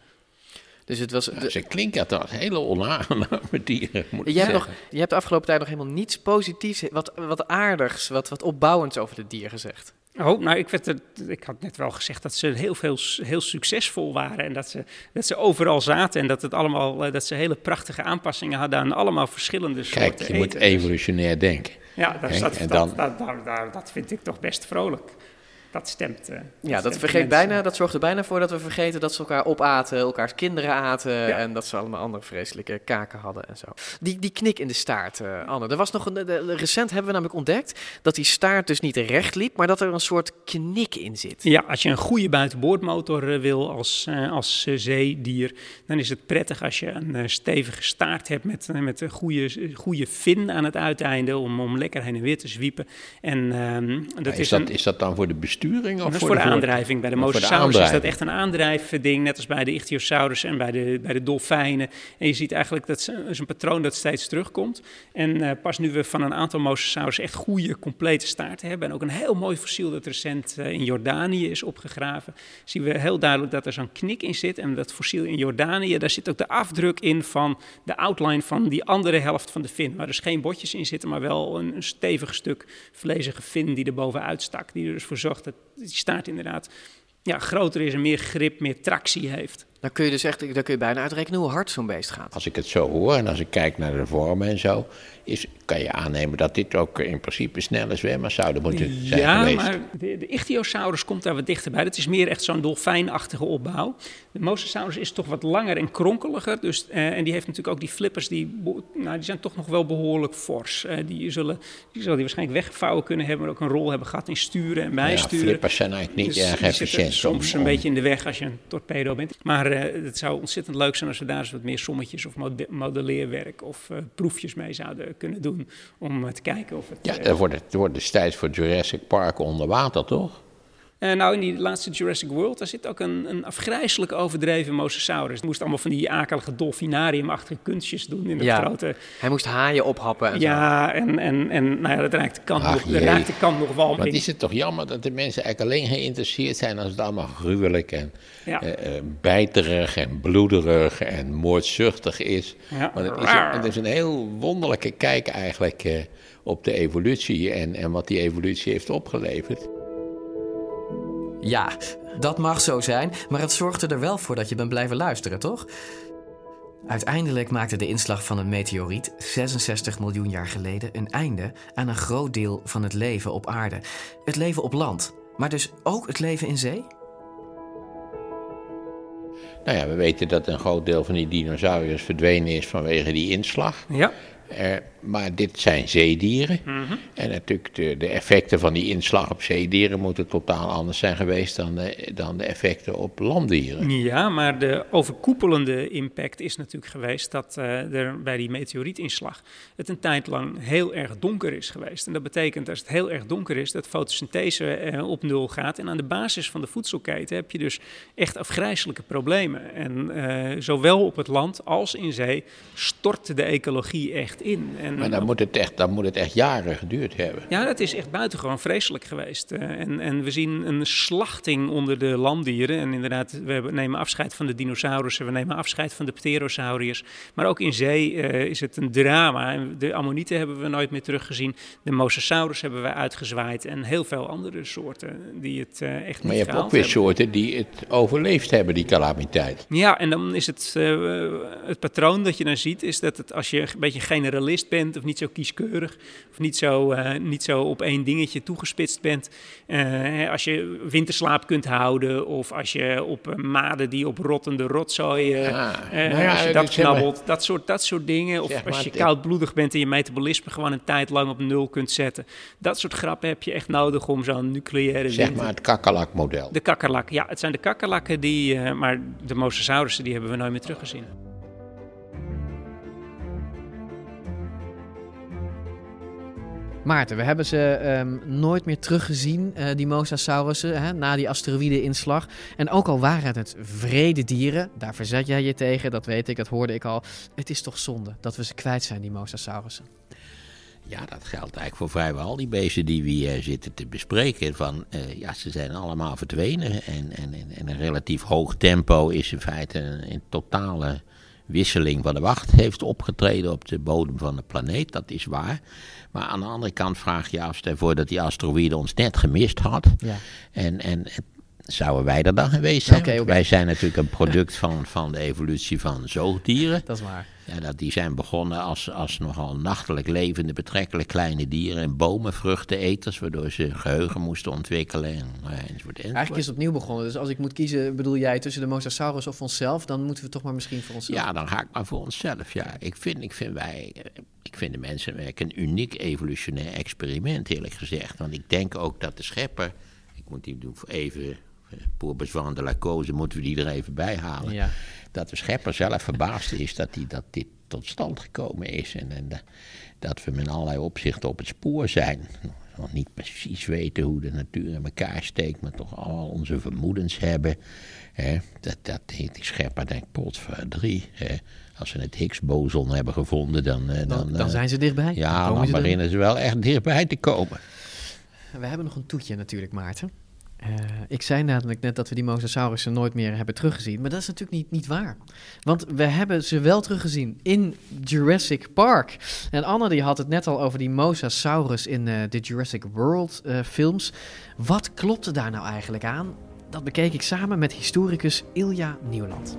Speaker 6: Dus het was.
Speaker 7: Ja, ze klinken als hele onaangename dieren, moet ik
Speaker 6: Je hebt, nog, je hebt de afgelopen tijd nog helemaal niets positiefs, wat, wat aardigs, wat, wat opbouwends over het dier gezegd.
Speaker 11: Oh, nou, ik, werd er, ik had net wel gezegd dat ze heel, veel, heel succesvol waren. En dat ze, dat ze overal zaten. En dat, het allemaal, eh, dat ze hele prachtige aanpassingen hadden aan allemaal verschillende soorten
Speaker 7: Kijk, je moet evolutionair denken.
Speaker 11: Ja, dat,
Speaker 7: en dan,
Speaker 11: dat- dat vind ik toch best vrolijk. Dat stemt. eh,
Speaker 6: Ja, dat, vergeet
Speaker 11: mensen.
Speaker 6: bijna, dat zorgt er bijna voor dat we vergeten dat ze elkaar opaten, elkaars kinderen aten en dat ze allemaal andere vreselijke kaken hadden en zo. Die, die knik in de staart, eh, Anne. Er was nog een, de- recent hebben we namelijk ontdekt dat die staart dus niet recht liep, maar dat er een soort knik in zit.
Speaker 11: Ja, als je een goede buitenboordmotor eh, wil als, eh, als zeedier, dan is het prettig als je een stevige staart hebt met, met een goede, goede fin aan het uiteinde om, om lekker heen en weer te zwiepen. En ehm, dat is,
Speaker 7: is, dat,
Speaker 11: een,
Speaker 7: is dat dan voor de Of
Speaker 11: dat is
Speaker 7: voor
Speaker 11: de aandrijving. Bij de mosasaurus is dat echt een aandrijfding, net als bij de ichthyosaurus en bij de, bij de dolfijnen. En je ziet eigenlijk dat is een patroon dat steeds terugkomt. En eh, pas nu we van een aantal mosasaurus echt goede, complete staarten hebben, en ook een heel mooi fossiel dat recent eh, in Jordanië is opgegraven, zien we heel duidelijk dat er zo'n knik in zit. En dat fossiel in Jordanië, daar zit ook de afdruk in van de outline van die andere helft van de fin. Waar dus geen botjes in zitten, maar wel een, een stevig stuk vlezige fin die er bovenuit stak. Die er dus voor zorgt dat die staart inderdaad ja, groter is en meer grip, meer tractie heeft.
Speaker 6: Dan kun je dus echt, dan kun je bijna uitrekenen hoe hard zo'n beest gaat.
Speaker 7: Als ik het zo hoor en als ik kijk naar de vormen en zo, is, kan je aannemen dat dit ook in principe snelle zwemmers zouden moeten zijn
Speaker 11: ja,
Speaker 7: geweest.
Speaker 11: maar de, de ichthyosaurus komt daar wat dichterbij. Dat is meer echt zo'n dolfijnachtige opbouw. De mosasaurus is toch wat langer en kronkeliger. Dus, eh, en die heeft natuurlijk ook die flippers, die, nou, die zijn toch nog wel behoorlijk fors. Eh, die, zullen, die zullen die waarschijnlijk weggevouwen kunnen hebben, maar ook een rol hebben gehad in sturen en
Speaker 7: ja,
Speaker 11: bijsturen.
Speaker 7: flippers zijn eigenlijk niet
Speaker 11: Dus
Speaker 7: erg efficiënt.
Speaker 11: soms
Speaker 7: om-
Speaker 11: een beetje in de weg als je een torpedo bent. Maar het zou ontzettend leuk zijn als we daar eens wat meer sommetjes of mode- modelleerwerk of eh, proefjes mee zouden kunnen doen. Om eh, te kijken of het...
Speaker 7: Ja,
Speaker 11: eh,
Speaker 7: dat wordt, het wordt destijds voor Jurassic Park onder water, toch?
Speaker 11: Eh, nou, in die laatste Jurassic World, daar zit ook een, een afgrijzelijk overdreven mosasaurus. Die moest allemaal van die akelige dolfinariumachtige kunstjes doen in de
Speaker 6: Ja,
Speaker 11: grote...
Speaker 6: hij moest haaien ophappen en zo.
Speaker 11: Ja, en, en, en nou ja, dat raakt de kant,
Speaker 7: Ach,
Speaker 11: nog, raakt de kant nog wel
Speaker 7: Wat
Speaker 11: in.
Speaker 7: is het toch jammer dat de mensen eigenlijk alleen geïnteresseerd zijn als het allemaal gruwelijk en
Speaker 11: Ja.
Speaker 7: eh, eh, bijterig en bloederig en moordzuchtig is.
Speaker 11: Ja.
Speaker 7: Maar het is, een, het is een heel wonderlijke kijk eigenlijk eh, op de evolutie en, en wat die evolutie heeft opgeleverd.
Speaker 5: Ja, dat mag zo zijn, maar het zorgde er wel voor dat je bent blijven luisteren, toch? Uiteindelijk maakte de inslag van een meteoriet 66 miljoen jaar geleden een einde aan een groot deel van het leven op aarde. Het leven op land, maar dus ook het leven in zee?
Speaker 7: Nou ja, we weten dat een groot deel van die dinosauriërs verdwenen is vanwege die inslag.
Speaker 11: Ja.
Speaker 7: Eh, maar dit zijn zeedieren.
Speaker 11: Mhm.
Speaker 7: En natuurlijk de, de effecten van die inslag op zeedieren moeten totaal anders zijn geweest dan de, dan de effecten op landdieren.
Speaker 11: Ja, maar de overkoepelende impact is natuurlijk geweest dat eh, er bij die meteorietinslag het een tijd lang heel erg donker is geweest. En dat betekent als het heel erg donker is, dat fotosynthese eh, op nul gaat. En aan de basis van de voedselketen heb je dus echt afgrijzelijke problemen. En eh, zowel op het land als in zee stort de ecologie echt in. En
Speaker 7: Maar dan moet, het echt, dan moet het echt jaren geduurd hebben.
Speaker 11: Ja, dat is echt buitengewoon vreselijk geweest. Eh, en, en we zien een slachting onder de landdieren. En inderdaad, we nemen afscheid van de dinosaurussen, we nemen afscheid van de pterosauriërs. Maar ook in zee eh, is het een drama. De ammonieten hebben we nooit meer teruggezien. De mosasaurus hebben we uitgezwaaid. En heel veel andere soorten die het eh, echt niet
Speaker 7: Maar je hebt ook weer
Speaker 11: hebben.
Speaker 7: soorten die het overleefd hebben, die calamiteit.
Speaker 11: Ja, en dan is het, eh, het patroon dat je dan ziet, is dat het, als je een beetje generalist bent, of niet zo kieskeurig, of niet zo, eh, niet zo op één dingetje toegespitst bent, eh, als je winterslaap kunt houden, of als je op eh, maden die op rottende rotzooi,
Speaker 7: Ah, nou ja,
Speaker 11: als je
Speaker 7: dat maar-
Speaker 11: knabbelt, dat soort, dat soort dingen, of
Speaker 7: Zeg
Speaker 11: als je koudbloedig bent en je metabolisme gewoon een tijd lang op nul kunt zetten. Dat soort grappen heb je echt nodig om zo'n nucleaire
Speaker 7: Zeg
Speaker 11: winter-
Speaker 7: maar het kakkerlakmodel.
Speaker 11: de kakkerlak, ja, het zijn de kakkerlakken die, maar de mosasaurussen die hebben we nooit meer teruggezien.
Speaker 6: Maarten, we hebben ze ehm, nooit meer teruggezien, eh, die mosasaurussen, hè, na die asteroïde-inslag. En ook al waren het vrede dieren, daar verzet jij je tegen, dat weet ik, dat hoorde ik al. Het is toch zonde dat we ze kwijt zijn, die mosasaurussen.
Speaker 7: Ja, dat geldt eigenlijk voor vrijwel al die beesten die we hier zitten te bespreken. Van, eh, ja, ze zijn allemaal verdwenen. En, en, en, en een relatief hoog tempo is in feite een totale wisseling van de wacht heeft opgetreden op de bodem van de planeet. Dat is waar. Maar aan de andere kant vraag je je af, stel voor dat die asteroïde ons net gemist had.
Speaker 6: Ja.
Speaker 7: En, en zouden wij er dan geweest zijn? Wij zijn natuurlijk een product van, van de evolutie van zoogdieren.
Speaker 6: Dat is waar.
Speaker 7: Ja, dat, die zijn begonnen als, als nogal nachtelijk levende, betrekkelijk kleine dieren en bomen, vruchteneters, waardoor ze geheugen moesten ontwikkelen en, nou ja, enzovoort, enzovoort.
Speaker 6: Eigenlijk is het opnieuw begonnen. Dus als ik moet kiezen, bedoel jij tussen de mosasaurus of onszelf, dan moeten we toch maar misschien voor onszelf.
Speaker 7: Ja, dan ga ik maar voor onszelf. Ja, ik vind, ik vind wij, eh, ik vind de mensenwerk een uniek evolutionair experiment, eerlijk gezegd. Want ik denk ook dat de schepper, ik moet die doen voor even, pour besoin de la cause, moeten we die er even bij halen.
Speaker 6: Ja.
Speaker 7: Dat de schepper zelf verbaasd is dat, die, dat dit tot stand gekomen is. En, en da- dat we met allerlei opzichten op het spoor zijn. Nog niet precies weten hoe de natuur in elkaar steekt, maar toch al onze vermoedens hebben. Hè, dat, dat die die schepper denkt, potverdrie. Hè, als we het Higgs-boson hebben gevonden, dan... eh,
Speaker 6: Dan,
Speaker 7: dan,
Speaker 6: dan
Speaker 7: eh,
Speaker 6: zijn ze dichtbij. Dan
Speaker 7: Ja, dan
Speaker 6: er-
Speaker 7: beginnen ze wel echt dichtbij te komen.
Speaker 6: We hebben nog een toetje natuurlijk, Maarten. Eh, ik zei namelijk net dat we die mosasaurussen nooit meer hebben teruggezien. Maar dat is natuurlijk niet, niet waar. Want we hebben ze wel teruggezien in Jurassic Park. En Anne die had het net al over die mosasaurus in eh, de Jurassic World eh, films. Wat klopte daar nou eigenlijk aan? Dat bekeek ik samen met historicus Ilja Nieuwland.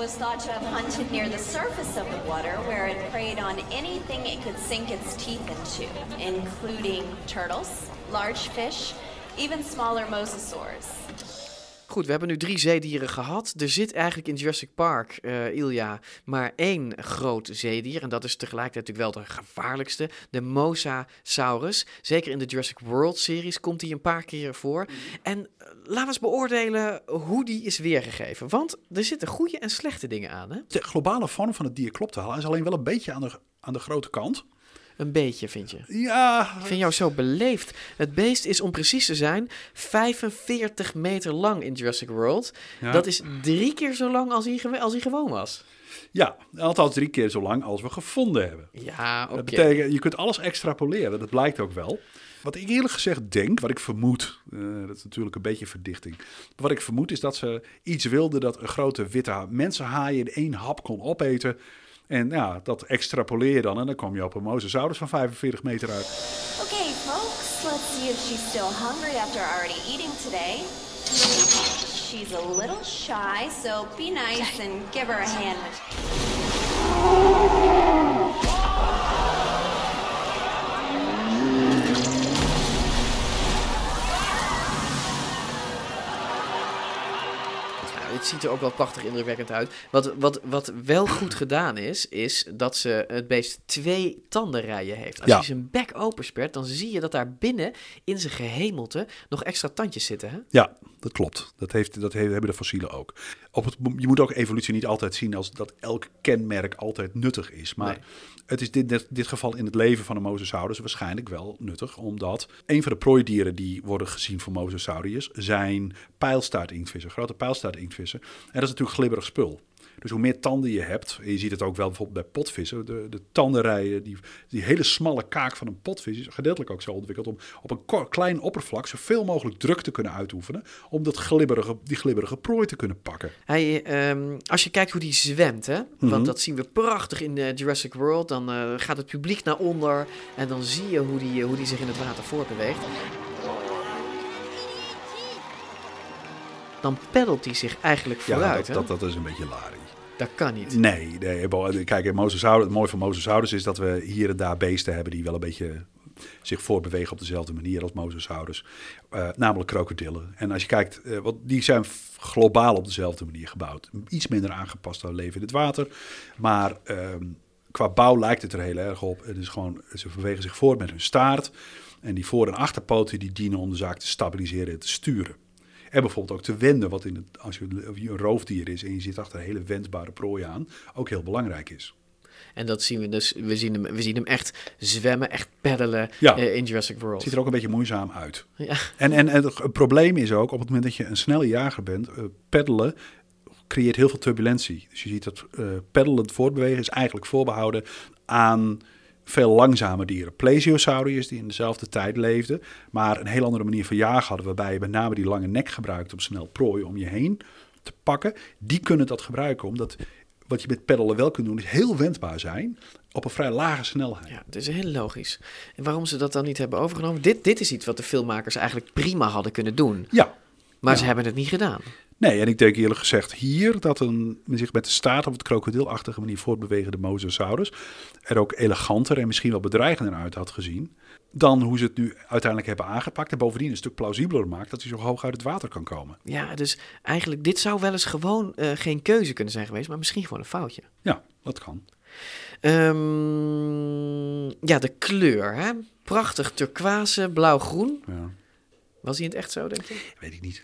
Speaker 13: Was thought to have hunted near the surface of the water where it preyed on anything it could sink its teeth into, including turtles, large fish, even smaller mosasaurs.
Speaker 6: Goed, we hebben nu drie zeedieren gehad. Er zit eigenlijk in Jurassic Park, eh, Ilja, maar één groot zeedier. En dat is tegelijkertijd natuurlijk wel de gevaarlijkste, de Mosasaurus. Zeker in de Jurassic World-series komt die een paar keer voor. En eh, laten we eens beoordelen hoe die is weergegeven. Want er zitten goede en slechte dingen aan, hè?
Speaker 14: De globale vorm van het dier klopt wel. Hij is alleen wel een beetje aan de, aan de grote kant.
Speaker 6: Een beetje, vind je?
Speaker 14: Ja.
Speaker 6: Ik vind jou zo beleefd. Het beest is, om precies te zijn, 45 meter lang in Jurassic World.
Speaker 14: Ja.
Speaker 6: Dat is drie keer zo lang als hij, als hij gewoon was.
Speaker 14: Ja, althans drie keer zo lang als we gevonden hebben.
Speaker 6: Ja, oké.
Speaker 14: Dat betekent, je kunt alles extrapoleren, dat blijkt ook wel. Wat ik eerlijk gezegd denk, wat ik vermoed, eh, dat is natuurlijk een beetje verdichting. Maar wat ik vermoed is dat ze iets wilden dat een grote witte ha- mensenhaai in één hap kon opeten. En ja, dat extrapoleer je dan en dan kom je op een mosasaurus van 45 meter uit.
Speaker 13: Okay, folks, let's see if she's still hungry after already eating today. She's a little shy, so be nice and give her a hand.
Speaker 6: Ziet er ook wel prachtig indrukwekkend uit. Wat, wat, wat wel goed gedaan is, is dat ze het beest twee tandenrijen heeft. Als
Speaker 14: Ja.
Speaker 6: je zijn bek openspert, dan zie je dat daar binnen in zijn gehemelte nog extra tandjes zitten. Hè?
Speaker 14: Ja, Dat klopt. Dat, heeft, dat he- hebben de fossielen ook. Op het, je moet ook evolutie niet altijd zien als dat elk kenmerk altijd nuttig is. Maar
Speaker 15: Nee.
Speaker 14: het is dit, dit, dit geval in het leven van een mosasaurus waarschijnlijk wel nuttig. Omdat een van de prooidieren die worden gezien voor mosasauriërs zijn pijlstaartinktvissen. Grote pijlstaartinktvissen. En dat is natuurlijk glibberig spul. Dus hoe meer tanden je hebt, en je ziet het ook wel bijvoorbeeld bij potvissen, de, de tandenrijen, die, die hele smalle kaak van een potvis is gedeeltelijk ook zo ontwikkeld om op een klein oppervlak zoveel mogelijk druk te kunnen uitoefenen, om dat glibberige, die glibberige prooi te kunnen pakken.
Speaker 15: Hij, ehm, als je kijkt hoe die zwemt, hè,
Speaker 14: Mhm.
Speaker 15: want dat zien we prachtig in eh, Jurassic World, dan eh, gaat het publiek naar onder en dan zie je hoe die, hoe die zich in het water voortbeweegt. Dan peddelt hij zich eigenlijk vooruit.
Speaker 14: ja, dat, dat, dat is een beetje larie.
Speaker 15: Dat kan niet.
Speaker 14: Nee, nee. bo- Kijk, Mosasaurus, het mooie van Mosasaurus is dat we hier en daar beesten hebben die wel een beetje zich voortbewegen op dezelfde manier als Mosasaurus. Eh, namelijk krokodillen. En als je kijkt, eh, want die zijn globaal op dezelfde manier gebouwd. Iets minder aangepast aan leven in het water. Maar ehm, qua bouw lijkt het er heel erg op. Het is gewoon, ze bewegen zich voort met hun staart. En die voor- en achterpoten die dienen om de zaak te stabiliseren en te sturen. En bijvoorbeeld ook te wenden, wat in het, als je een roofdier is en je zit achter een hele wendbare prooi aan, ook heel belangrijk is.
Speaker 15: En dat zien we dus, we zien hem, we zien hem echt zwemmen, echt peddelen
Speaker 14: Ja.
Speaker 15: eh, in Jurassic World.
Speaker 14: Het ziet er ook een beetje moeizaam uit.
Speaker 15: Ja.
Speaker 14: En, en, en het probleem is ook, op het moment dat je een snelle jager bent, eh, peddelen creëert heel veel turbulentie. Dus je ziet dat eh peddelend voortbewegen is eigenlijk voorbehouden aan veel langzame dieren. Plesiosauriërs die in dezelfde tijd leefden, maar een heel andere manier van jagen hadden, waarbij je met name die lange nek gebruikt om snel prooi om je heen te pakken. Die kunnen dat gebruiken, omdat wat je met peddelen wel kunt doen, is heel wendbaar zijn op een vrij lage snelheid.
Speaker 15: Ja, het is heel logisch. En waarom ze dat dan niet hebben overgenomen? Dit, dit is iets wat de filmmakers eigenlijk prima hadden kunnen doen.
Speaker 14: Ja.
Speaker 15: Maar
Speaker 14: Ja.
Speaker 15: ze hebben het niet gedaan.
Speaker 14: Nee, en ik denk eerlijk gezegd hier dat een zich met de staart op het krokodilachtige manier voortbewegende Mosasaurus er ook eleganter en misschien wel bedreigender uit had gezien dan hoe ze het nu uiteindelijk hebben aangepakt. En bovendien een stuk plausibeler maakt dat hij zo hoog uit het water kan komen.
Speaker 15: Ja, dus eigenlijk, dit zou wel eens gewoon eh, geen keuze kunnen zijn geweest, maar misschien gewoon een foutje.
Speaker 14: Ja, dat kan.
Speaker 15: Ehm, ja, de kleur, hè? Prachtig turquoise, blauw-groen.
Speaker 14: Ja.
Speaker 15: Was hij in het echt zo, denk je?
Speaker 14: Weet ik niet.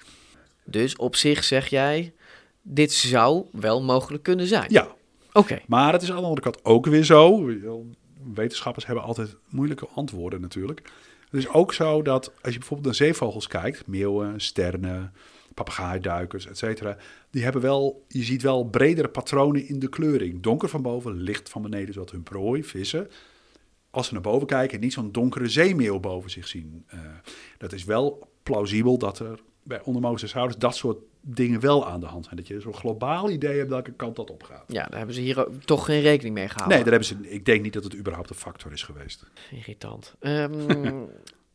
Speaker 15: Dus op zich zeg jij, dit zou wel mogelijk kunnen zijn.
Speaker 14: Ja.
Speaker 15: Oké.
Speaker 14: Maar het is aan de andere kant ook weer zo. Wetenschappers hebben altijd moeilijke antwoorden natuurlijk. Het is ook zo dat als je bijvoorbeeld naar zeevogels kijkt, meeuwen, sternen, papegaaiduikers, et cetera, die hebben wel, je ziet wel bredere patronen in de kleuring. Donker van boven, licht van beneden, zodat hun prooi, vissen, als ze naar boven kijken, niet zo'n donkere zeemeeuw boven zich zien. Eh, dat is wel plausibel dat er bij onder Mosasaurus dat soort dingen wel aan de hand zijn. Dat je zo'n globaal idee hebt welke kant dat op gaat.
Speaker 15: Ja, daar hebben ze hier toch geen rekening mee gehouden.
Speaker 14: Nee, daar hebben ze, ik denk niet dat het überhaupt een factor is geweest.
Speaker 15: Irritant. Ehm,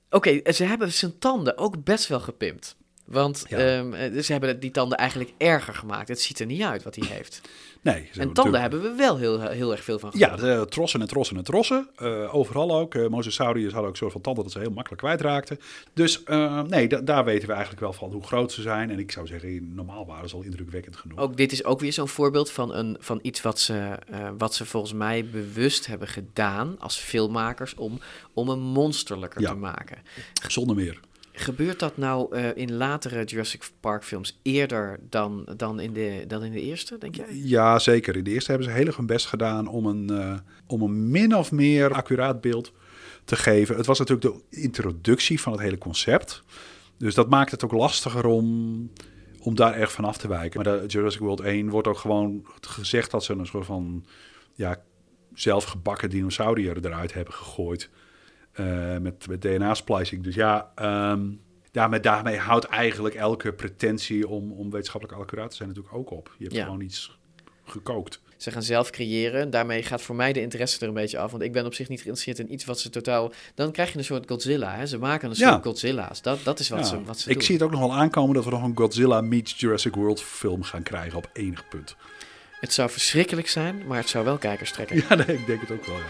Speaker 15: Oké, ze hebben zijn tanden ook best wel gepimpt. Want ehm, eh, ze hebben die tanden eigenlijk erger gemaakt. Het ziet er niet uit wat hij heeft.
Speaker 14: Nee,
Speaker 15: en tanden
Speaker 14: natuurlijk-
Speaker 15: hebben we wel heel, heel erg veel van
Speaker 14: Ja,
Speaker 15: gevonden.
Speaker 14: de trossen en trossen en trossen. Eh, overal ook. Uh, Mosasauriërs hadden ook een soort van tanden dat ze heel makkelijk kwijtraakten. Dus eh, nee, da- daar weten we eigenlijk wel van hoe groot ze zijn. En ik zou zeggen, normaal waren ze al indrukwekkend genoeg.
Speaker 15: Ook dit is ook weer zo'n voorbeeld van, een, van iets wat ze, eh, wat ze volgens mij bewust hebben gedaan als filmmakers om, om hem monsterlijker
Speaker 14: Ja.
Speaker 15: te maken.
Speaker 14: Zonder meer.
Speaker 15: Gebeurt dat nou eh, in latere Jurassic Park films eerder dan, dan, in de, dan in de eerste, denk jij?
Speaker 14: Ja, zeker. In de eerste hebben ze heel erg hun best gedaan om een, eh, om een min of meer accuraat beeld te geven. Het was natuurlijk de introductie van het hele concept. Dus dat maakt het ook lastiger om, om daar erg van af te wijken. Maar de Jurassic World 1 wordt ook gewoon gezegd dat ze een soort van ja, zelfgebakken dinosaurier eruit hebben gegooid. Eh, met, met DNA-splicing. Dus ja, ehm, daarmee, daarmee houdt eigenlijk elke pretentie om, om wetenschappelijk accuraat te zijn natuurlijk ook op. Je hebt
Speaker 15: Ja.
Speaker 14: gewoon iets gekookt.
Speaker 15: Ze gaan zelf creëren. Daarmee gaat voor mij de interesse er een beetje af. Want ik ben op zich niet geïnteresseerd in iets wat ze totaal... Dan krijg je een soort Godzilla. Hè? Ze maken een
Speaker 14: Ja.
Speaker 15: soort Godzilla's. Dat, dat is wat
Speaker 14: Ja,
Speaker 15: ze, wat ze
Speaker 14: ik
Speaker 15: doen.
Speaker 14: zie het ook nog wel aankomen dat we nog een Godzilla meets Jurassic World film gaan krijgen op enig punt.
Speaker 15: Het zou verschrikkelijk zijn, maar het zou wel kijkers trekken.
Speaker 14: Ja, nee, ik denk het ook wel. Ja.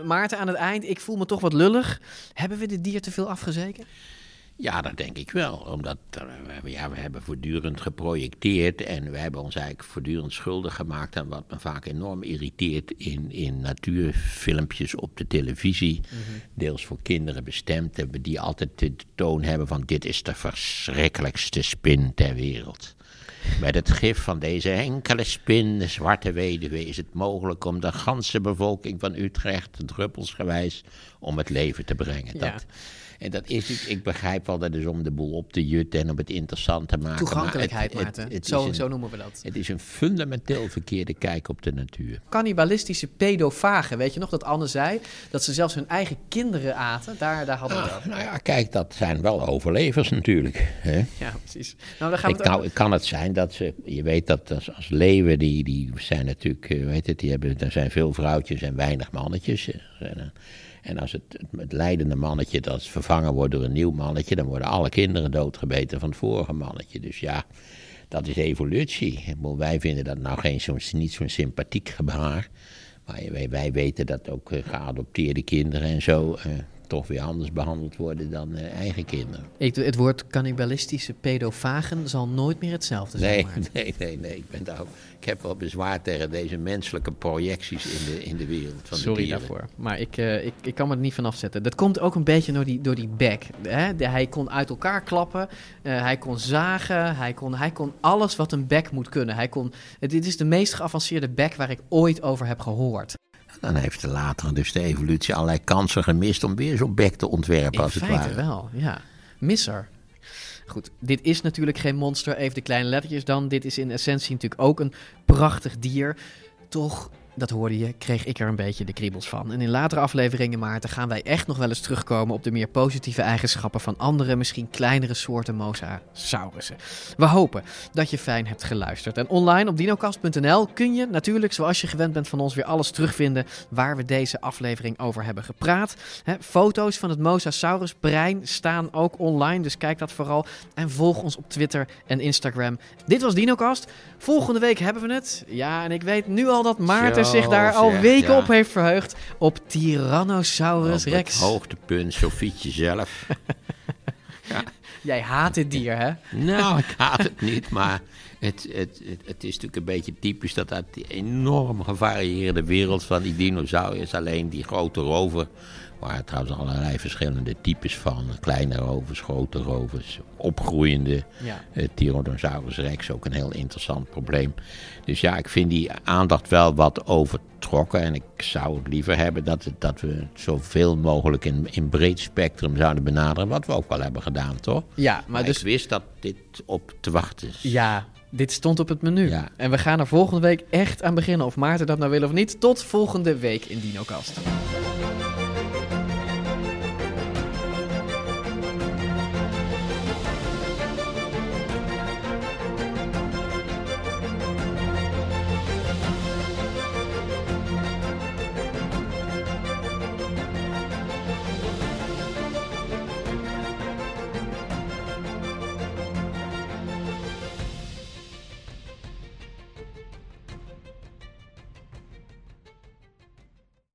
Speaker 15: Maarten, aan het eind, ik voel me toch wat lullig. Hebben we dit dier te veel afgezeken?
Speaker 7: Ja, dat denk ik wel. Omdat eh, we- ja, we hebben voortdurend geprojecteerd en we hebben ons eigenlijk voortdurend schuldig gemaakt aan wat me vaak enorm irriteert in, in natuurfilmpjes op de televisie. Deels voor kinderen bestemd, en we die altijd de toon hebben van dit is de verschrikkelijkste spin ter wereld. Met het gif van deze enkele spin, de zwarte weduwe, is het mogelijk om de ganse bevolking van Utrecht, druppelsgewijs, om het leven te brengen.
Speaker 6: Ja.
Speaker 7: Dat, en dat is, ik, ik begrijp wel dat is om de boel op te jutten en om het interessant te maken.
Speaker 6: Toegankelijkheid,
Speaker 7: maar het,
Speaker 6: Maarten.
Speaker 7: het, het
Speaker 6: Zo-
Speaker 7: een-
Speaker 6: zo noemen we dat.
Speaker 7: Het is een fundamenteel verkeerde kijk op de natuur.
Speaker 6: Cannibalistische pedofagen. Weet je nog dat Anne zei dat ze zelfs hun eigen kinderen aten? Daar, daar hadden we het over.
Speaker 7: Nou ja, kijk, dat zijn wel overlevers natuurlijk. Hè?
Speaker 6: Ja, precies. Nou, daar gaan we
Speaker 7: Ik,
Speaker 6: het
Speaker 7: nou, kan het zijn dat ze, je weet dat als, als leeuwen, die, die zijn natuurlijk, eh, weet het, die hebben, er zijn veel vrouwtjes en weinig mannetjes. En, eh, En als het, het, leidende mannetje dat vervangen wordt door een nieuw mannetje, dan worden alle kinderen doodgebeten van het vorige mannetje. Dus ja, dat is evolutie. Wij vinden dat nou geen zo'n, niet zo'n sympathiek gebaar. Maar wij, wij weten dat ook eh, geadopteerde kinderen en zo eh, toch weer anders behandeld worden dan eh, eigen kinderen.
Speaker 6: Ik, het woord cannibalistische pedofagen zal nooit meer hetzelfde zijn.
Speaker 7: Nee, nee, nee, nee. Ik, ben daar ook, ik heb wel bezwaar tegen deze menselijke projecties in de, in de wereld van de
Speaker 6: Sorry daarvoor. Maar ik, eh, ik, ik kan me er niet van afzetten. Dat komt ook een beetje door die, door die bek. Hè? De- hij kon uit elkaar klappen. eh, hij kon zagen. Hij kon, hij kon alles wat een bek moet kunnen. Hij kon, dit is de meest geavanceerde bek waar ik ooit over heb gehoord.
Speaker 7: Dan heeft de later dus de evolutie allerlei kansen gemist om weer zo'n bek te ontwerpen,
Speaker 6: In
Speaker 7: als het ware.
Speaker 6: wel, ja. Misser. Goed, dit is natuurlijk geen monster. Even de kleine lettertjes dan. Dit is in essentie natuurlijk ook een prachtig dier. Toch, dat hoorde je, kreeg ik er een beetje de kriebels van. En in latere afleveringen, Maarten, gaan wij echt nog wel eens terugkomen op de meer positieve eigenschappen van andere, misschien kleinere soorten mosasaurussen. We hopen dat je fijn hebt geluisterd. En online op dinocast.nl kun je natuurlijk, zoals je gewend bent van ons, weer alles terugvinden waar we deze aflevering over hebben gepraat. Foto's van het Mosasaurus brein staan ook online, dus kijk dat vooral. En volg ons op Twitter en Instagram. Dit was DinoCast. Volgende week hebben we het. Ja, en ik weet nu al dat Maarten
Speaker 7: Zo,
Speaker 6: zich daar al
Speaker 7: zeg,
Speaker 6: weken
Speaker 7: ja.
Speaker 6: op heeft verheugd. Op Tyrannosaurus
Speaker 7: Op
Speaker 6: Rex.
Speaker 7: het hoogtepunt, Sofietje zelf.
Speaker 6: Jij haat dit dier, hè?
Speaker 7: Nou, ik haat het niet, maar het, het, het, het is natuurlijk een beetje typisch dat uit die enorm gevarieerde wereld van die dinosauriërs alleen die grote rover, waar trouwens allerlei verschillende types van, kleine rovers, grote rovers, opgroeiende
Speaker 6: Ja.
Speaker 7: eh, Tyrannosaurus rex, ook een heel interessant probleem. Dus ja, ik vind die aandacht wel wat overtrokken en ik zou het liever hebben dat, het, dat we het zoveel mogelijk in, in breed spectrum zouden benaderen, wat we ook wel hebben gedaan, toch?
Speaker 6: Ja, maar
Speaker 7: Maar
Speaker 6: dus-
Speaker 7: ik wist dat dit op te wachten is.
Speaker 6: Ja, dit stond op het menu. En we gaan er volgende week echt aan beginnen. Of Maarten dat nou wil of niet. Tot volgende week in DinoCast.